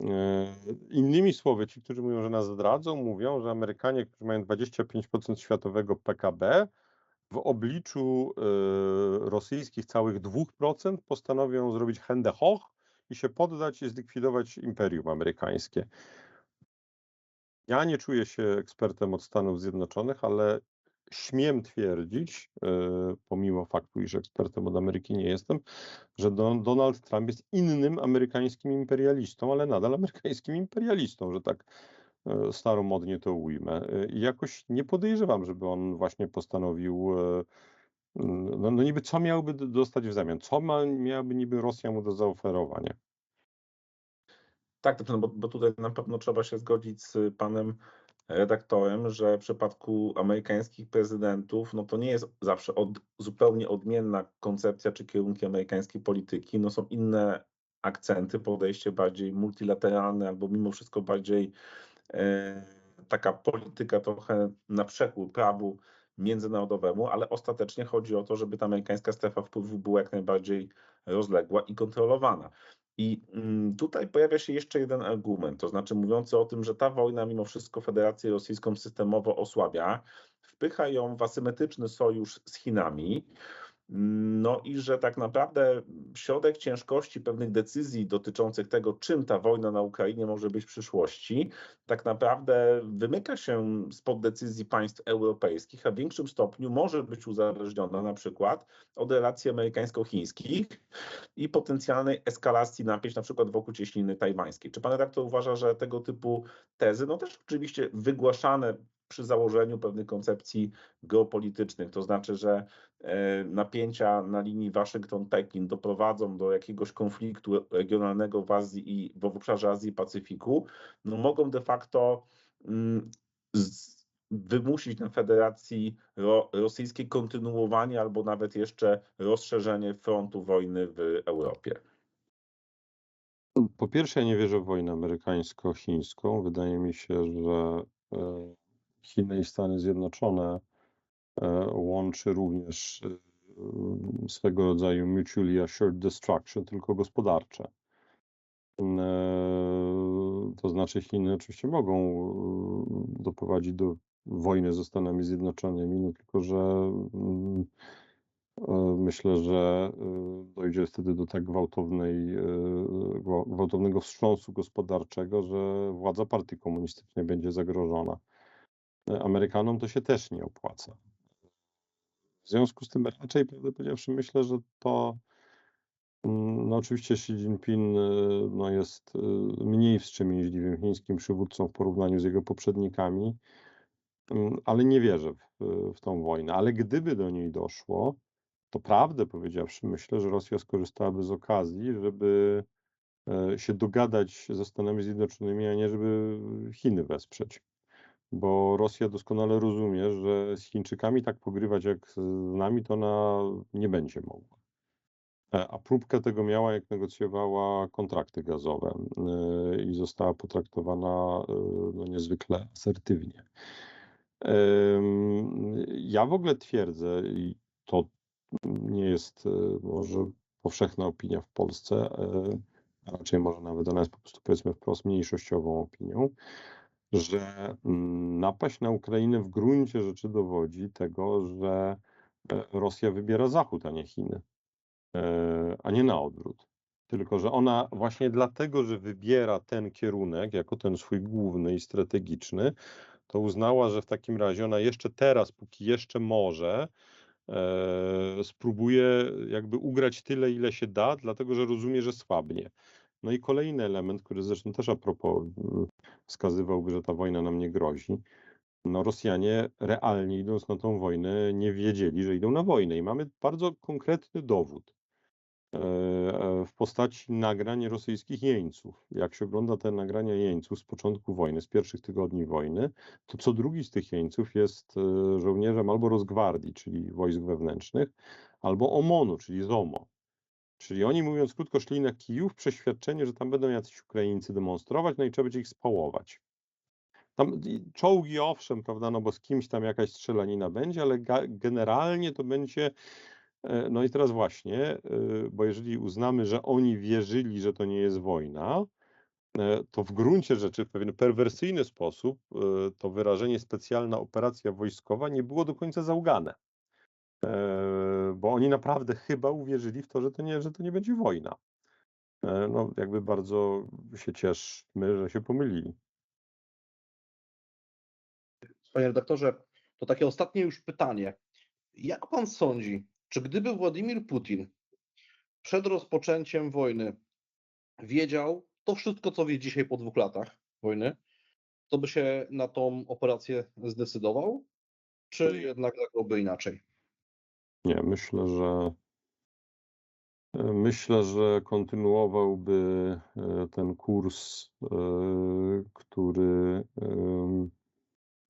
A: E, Innymi słowy, ci, którzy mówią, że nas zdradzą, mówią, że Amerykanie, którzy mają 25% światowego PKB, w obliczu rosyjskich całych 2% postanowią zrobić Hände hoch i się poddać i zlikwidować imperium amerykańskie. Ja nie czuję się ekspertem od Stanów Zjednoczonych, ale śmiem twierdzić, e, pomimo faktu, iż ekspertem od Ameryki nie jestem, że Don- Donald Trump jest innym amerykańskim imperialistą, ale nadal amerykańskim imperialistą, że tak e, staromodnie to ujmę. E, I jakoś nie podejrzewam, żeby on właśnie postanowił, no, no niby co miałby dostać w zamian? Co ma, miałaby niby Rosja mu do zaoferowania?
C: Tak, bo, bo tutaj na pewno trzeba się zgodzić z panem redaktorem, że w przypadku amerykańskich prezydentów, no to nie jest zawsze od, zupełnie odmienna koncepcja czy kierunki amerykańskiej polityki. No są inne akcenty, podejście bardziej multilateralne albo mimo wszystko bardziej e, taka polityka trochę na przekór prawu międzynarodowemu, ale ostatecznie chodzi o to, żeby ta amerykańska strefa wpływu była jak najbardziej rozległa i kontrolowana. I mm, tutaj pojawia się jeszcze jeden argument, to znaczy mówiący o tym, że ta wojna mimo wszystko Federację Rosyjską systemowo osłabia, wpycha ją w asymetryczny sojusz z Chinami. No i że tak naprawdę środek ciężkości pewnych decyzji dotyczących tego, czym ta wojna na Ukrainie może być w przyszłości, tak naprawdę wymyka się spod decyzji państw europejskich, a w większym stopniu może być uzależniona na przykład od relacji amerykańsko-chińskich i potencjalnej eskalacji napięć na przykład wokół cieśniny tajwańskiej. Czy pan redaktor uważa, że tego typu tezy, no też oczywiście wygłaszane przy założeniu pewnych koncepcji geopolitycznych, to znaczy, że e, napięcia na linii Waszyngton-Pekin doprowadzą do jakiegoś konfliktu regionalnego w Azji i w obszarze Azji i Pacyfiku, no mogą de facto mm, wymusić na Federacji Ro, Rosyjskiej kontynuowanie albo nawet jeszcze rozszerzenie frontu wojny w Europie.
A: Po pierwsze, ja nie wierzę w wojnę amerykańsko-chińską. Wydaje mi się, że e, Chiny i Stany Zjednoczone e, łączy również e, swego rodzaju mutually assured destruction, tylko gospodarcze. To znaczy Chiny oczywiście mogą e, doprowadzić do wojny ze Stanami Zjednoczonymi, no tylko że myślę, że dojdzie wtedy do tak gwałtownej, gwa- gwałtownego wstrząsu gospodarczego, że władza partii komunistycznej będzie zagrożona. Amerykanom to się też nie opłaca. W związku z tym raczej, prawdę powiedziawszy, myślę, że to mm, no oczywiście Xi Jinping y, no jest y, mniej wstrzemięźliwym chińskim przywódcą w porównaniu z jego poprzednikami, mm, ale nie wierzę w, w tą wojnę. Ale gdyby do niej doszło, to prawdę powiedziawszy, myślę, że Rosja skorzystałaby z okazji, żeby e, się dogadać ze Stanami Zjednoczonymi, a nie żeby Chiny wesprzeć. Bo Rosja doskonale rozumie, że z Chińczykami tak pogrywać jak z nami, to ona nie będzie mogła. E, A próbkę tego miała, jak negocjowała kontrakty gazowe e, i została potraktowana e, no, niezwykle asertywnie. Ja w ogóle twierdzę, i to nie jest może powszechna opinia w Polsce, a raczej może nawet ona jest po prostu powiedzmy wprost mniejszościową opinią, że mm, napaść na Ukrainę w gruncie rzeczy dowodzi tego, że e, Rosja wybiera Zachód, a nie Chiny, e, a nie na odwrót. Tylko, że ona właśnie dlatego, że wybiera ten kierunek jako ten swój główny i strategiczny, to uznała, że w takim razie ona jeszcze teraz, póki jeszcze może, e, spróbuje jakby ugrać tyle, ile się da, dlatego że rozumie, że słabnie. No i kolejny element, który zresztą też a propos mm, wskazywałby, że ta wojna nam nie grozi. No Rosjanie realnie idąc na tą wojnę nie wiedzieli, że idą na wojnę i mamy bardzo konkretny dowód e, e, w postaci nagrań rosyjskich jeńców. Jak się ogląda te nagrania jeńców z początku wojny, z pierwszych tygodni wojny, to co drugi z tych jeńców jest e, żołnierzem albo Rosgwardii, czyli wojsk wewnętrznych, albo OMON-u, czyli ZOMO. Czyli oni, mówiąc krótko, szli na Kijów w przeświadczeniu, że tam będą jacyś Ukraińcy demonstrować, no i trzeba będzie ich spałować. Tam czołgi owszem, prawda, no bo z kimś tam jakaś strzelanina będzie, ale generalnie to będzie. e, No i teraz właśnie, e, bo jeżeli uznamy, że oni wierzyli, że to nie jest wojna, e, to w gruncie rzeczy w pewien perwersyjny sposób to wyrażenie specjalna operacja wojskowa nie było do końca zaugane. E, Bo oni naprawdę chyba uwierzyli w to, że to nie, że to nie będzie wojna. E, No, jakby bardzo się cieszmy, że się pomylili.
B: Panie redaktorze, to takie ostatnie już pytanie. Jak pan sądzi, czy gdyby Władimir Putin przed rozpoczęciem wojny wiedział to wszystko, co wie dzisiaj po dwóch latach wojny, to by się na tą operację zdecydował? Czy jednak zagrałby inaczej?
A: Nie, myślę, że myślę, że kontynuowałby e, ten kurs, e, który,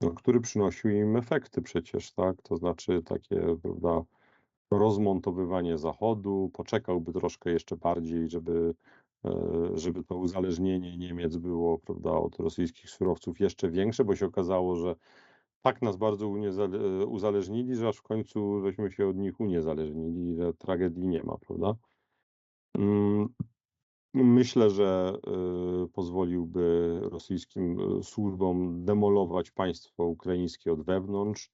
A: no, który przynosił im efekty przecież, tak? To znaczy takie, prawda, rozmontowywanie Zachodu, poczekałby troszkę jeszcze bardziej, żeby, e, żeby to uzależnienie Niemiec było, prawda, od rosyjskich surowców jeszcze większe, bo się okazało, że tak nas bardzo uniezale- uzależnili, że aż w końcu żeśmy się od nich uniezależnili, że tragedii nie ma, prawda? Mm, Myślę, że y, pozwoliłby rosyjskim y, służbom demolować państwo ukraińskie od wewnątrz.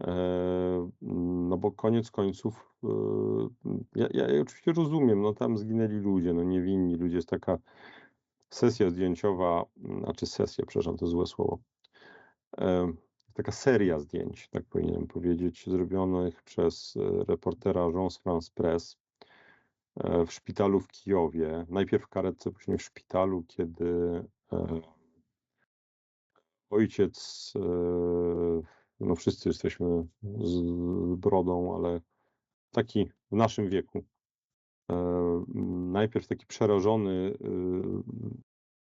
A: E, No bo koniec końców, ja ja oczywiście rozumiem, no tam zginęli ludzie, no niewinni ludzie, jest taka sesja zdjęciowa, znaczy sesja, przepraszam, to złe słowo. Taka seria zdjęć, tak powinienem powiedzieć, zrobionych przez e, reportera Agence France Presse e, w szpitalu w Kijowie. Najpierw w karetce, później w szpitalu, kiedy e, ojciec, no wszyscy jesteśmy z brodą, ale taki w naszym wieku. Najpierw taki przerażony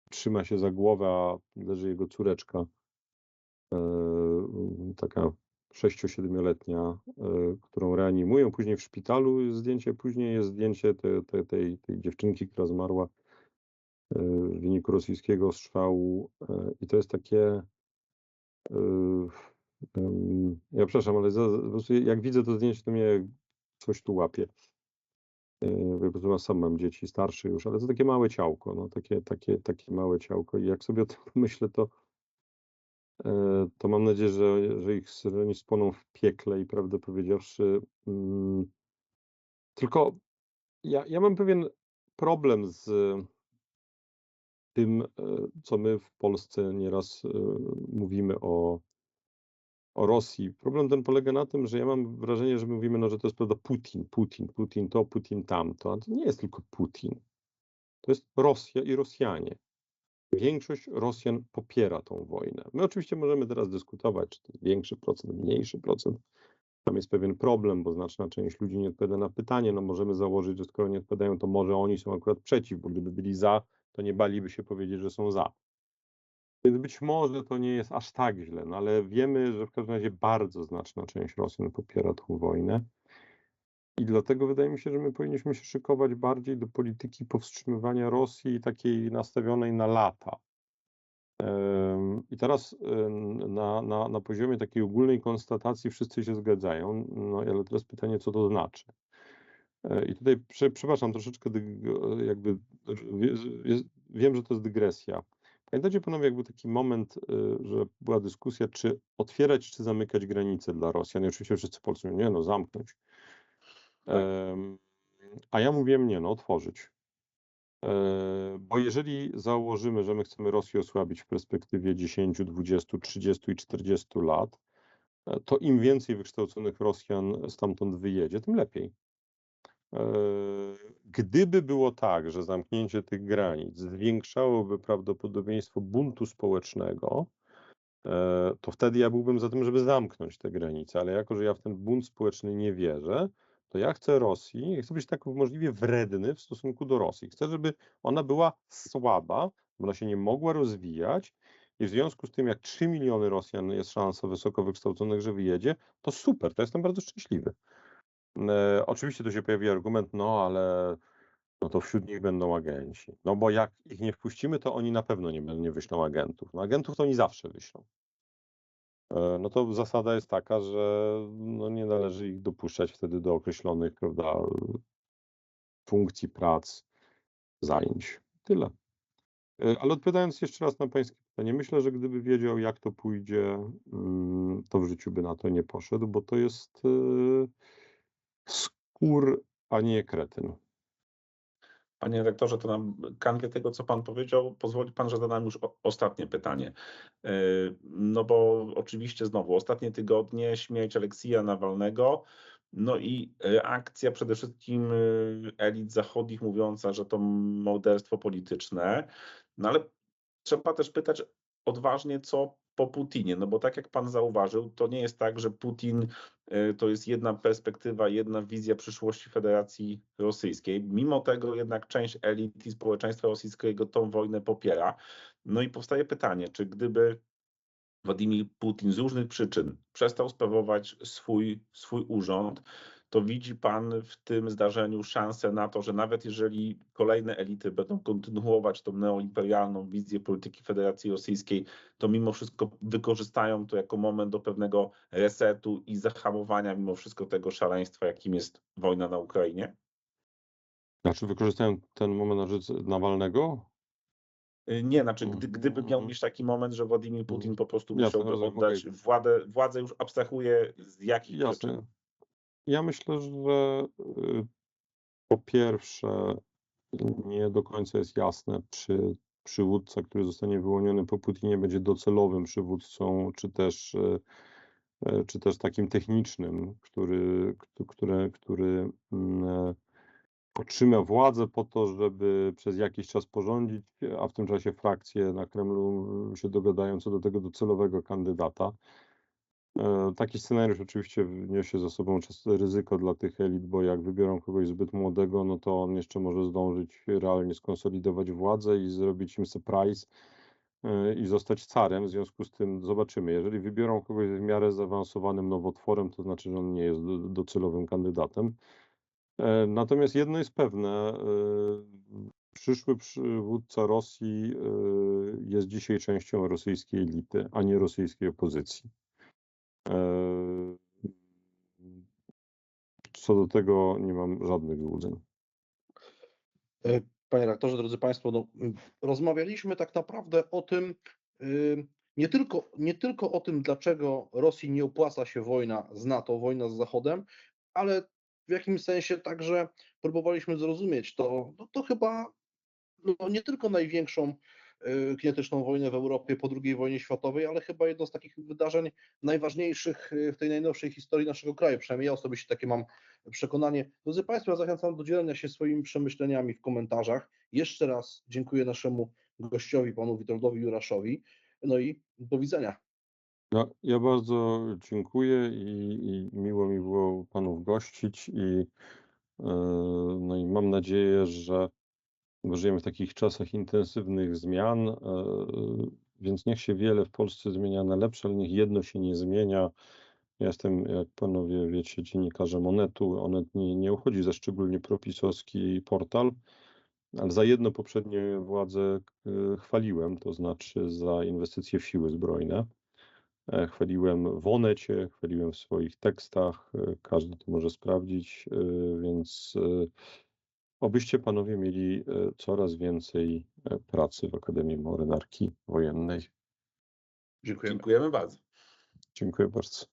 A: trzyma się za głowę, a leży jego córeczka, taka 6-7-letnia, e, którą reanimują. Później w szpitalu jest zdjęcie, później jest zdjęcie te, te, tej, tej dziewczynki, która zmarła e, w wyniku rosyjskiego strzału. e, I to jest takie. e, Ja przepraszam, ale za, po prostu jak widzę to zdjęcie, to mnie coś tu łapie. E, Ja po prostu sam mam dzieci starsze już, ale to takie małe ciałko, no takie, takie, takie małe ciałko. I jak sobie o tym pomyślę, to, e, to mam nadzieję, że, że ich że spłoną w piekle i prawdę powiedziawszy. mm, Tylko ja, ja mam pewien problem z tym, e, co my w Polsce nieraz e, mówimy o, o Rosji. Problem ten polega na tym, że ja mam wrażenie, że my mówimy, no, że to jest prawda Putin, Putin, Putin to, Putin tamto. A to nie jest tylko Putin. To jest Rosja i Rosjanie. Większość Rosjan popiera tą wojnę. My oczywiście możemy teraz dyskutować, czy to jest większy procent, mniejszy procent. Tam jest pewien problem, bo znaczna część ludzi nie odpowiada na pytanie. No możemy założyć, że skoro nie odpowiadają, to może oni są akurat przeciw, bo gdyby byli za, to nie baliby się powiedzieć, że są za. Więc być może to nie jest aż tak źle, no ale wiemy, że w każdym razie bardzo znaczna część Rosjan popiera tą wojnę. I dlatego wydaje mi się, że my powinniśmy się szykować bardziej do polityki powstrzymywania Rosji takiej nastawionej na lata. I teraz na, na, na poziomie takiej ogólnej konstatacji wszyscy się zgadzają, no ale teraz pytanie, co to znaczy. E, I tutaj, prze, przepraszam, troszeczkę jakby wiem, że to jest dygresja. Pamiętacie panowie, jak był taki moment, y, że była dyskusja, czy otwierać, czy zamykać granice dla Rosjan. I oczywiście wszyscy Polacy mówią, nie no, zamknąć. Em, A ja mówiłem, nie no, otworzyć. E, Bo jeżeli założymy, że my chcemy Rosję osłabić w perspektywie 10, 20, 30 i 40 lat, e, to im więcej wykształconych Rosjan stamtąd wyjedzie, tym lepiej. E, Gdyby było tak, że zamknięcie tych granic zwiększałoby prawdopodobieństwo buntu społecznego, to wtedy ja byłbym za tym, żeby zamknąć te granice, ale jako, że ja w ten bunt społeczny nie wierzę, to ja chcę Rosji, chcę być tak możliwie wredny w stosunku do Rosji. Chcę, żeby ona była słaba, bo ona się nie mogła rozwijać i w związku z tym, jak 3 miliony Rosjan jest szansa wysoko wykształconych, że wyjedzie, to super, to jestem bardzo szczęśliwy. E, oczywiście tu się pojawi argument, no ale no to wśród nich będą agenci. No bo jak ich nie wpuścimy, to oni na pewno nie, nie wyślą agentów. No agentów to oni zawsze wyślą. E, No to zasada jest taka, że no nie należy ich dopuszczać wtedy do określonych, prawda, funkcji, prac, zajęć. Tyle. E, Ale odpowiadając jeszcze raz na pańskie pytanie, myślę, że gdyby wiedział, jak to pójdzie, mm, to w życiu by na to nie poszedł, bo to jest e, skór, a nie kretyn.
C: Panie redaktorze, to na kanwie tego, co pan powiedział, pozwoli pan, że zadam już ostatnie pytanie. Yy, No bo oczywiście znowu ostatnie tygodnie śmierć Aleksija Nawalnego, no i reakcja przede wszystkim yy, elit zachodnich mówiąca, że to morderstwo polityczne. No ale trzeba też pytać, odważnie, co po Putinie. No bo tak jak pan zauważył, to nie jest tak, że Putin y, to jest jedna perspektywa, jedna wizja przyszłości Federacji Rosyjskiej. Mimo tego jednak część elit i społeczeństwa rosyjskiego tą wojnę popiera. No i powstaje pytanie, czy gdyby Władimir Putin z różnych przyczyn przestał sprawować swój, swój urząd, to widzi pan w tym zdarzeniu szansę na to, że nawet jeżeli kolejne elity będą kontynuować tą neoimperialną wizję polityki Federacji Rosyjskiej, to mimo wszystko wykorzystają to jako moment do pewnego resetu i zahamowania mimo wszystko tego szaleństwa, jakim jest wojna na Ukrainie?
A: Znaczy wykorzystają ten moment na rzecz Nawalnego?
C: Y, Nie, znaczy gdy,
A: Mhm,
C: gdyby miał
A: mhm.
C: mieć taki moment, że Władimir Putin po prostu musiałby oddać władzę, władzę już abstrahuje z jakich.
A: Jasne. Ja myślę, że y, po pierwsze nie do końca jest jasne, czy przywódca, który zostanie wyłoniony po Putinie, będzie docelowym przywódcą, czy też, y, y, czy też takim technicznym, który, któ- który, który mm, otrzyma władzę po to, żeby przez jakiś czas porządzić, a w tym czasie frakcje na Kremlu się dogadają co do tego docelowego kandydata. E, Taki scenariusz oczywiście niesie za sobą ryzyko dla tych elit, bo jak wybiorą kogoś zbyt młodego, no to on jeszcze może zdążyć realnie skonsolidować władzę i zrobić im surprise e, i zostać carem. W związku z tym zobaczymy. Jeżeli wybiorą kogoś w miarę zaawansowanym nowotworem, to znaczy, że on nie jest do- docelowym kandydatem. E, Natomiast jedno jest pewne, przyszły przywódca Rosji jest dzisiaj częścią rosyjskiej elity, a nie rosyjskiej opozycji. E, Co do tego nie mam żadnych złudzeń.
B: E, Panie rektorze, drodzy Państwo, no, rozmawialiśmy tak naprawdę o tym, y, nie tylko, nie tylko o tym, dlaczego Rosji nie opłaca się wojna z NATO, wojna z Zachodem, ale w jakimś sensie także próbowaliśmy zrozumieć to, no, to chyba no, nie tylko największą kinetyczną wojnę w Europie po II wojnie światowej, ale chyba jedno z takich wydarzeń najważniejszych y, w tej najnowszej historii naszego kraju. Przynajmniej ja osobiście takie mam przekonanie. Drodzy Państwo, ja zachęcam do dzielenia się swoimi przemyśleniami w komentarzach. Jeszcze raz dziękuję naszemu gościowi, panu Witoldowi Juraszowi. No i do widzenia.
A: Ja, ja bardzo dziękuję i, i miło mi było panów gościć i, e, no i mam nadzieję, że żyjemy w takich czasach intensywnych zmian, e, więc niech się wiele w Polsce zmienia na lepsze, ale niech jedno się nie zmienia. Ja jestem, jak panowie wiecie, dziennikarzem Onetu. Onet nie, nie uchodzi za szczególnie propisowski portal, ale za jedno poprzednie władze e, chwaliłem, to znaczy za inwestycje w siły zbrojne. E, Chwaliłem w Onecie, chwaliłem w swoich tekstach, każdy to może sprawdzić, więc obyście panowie mieli e, coraz więcej e, pracy w Akademii Marynarki Wojennej.
B: Dziękujemy.
C: Dziękujemy bardzo.
A: Dziękuję bardzo.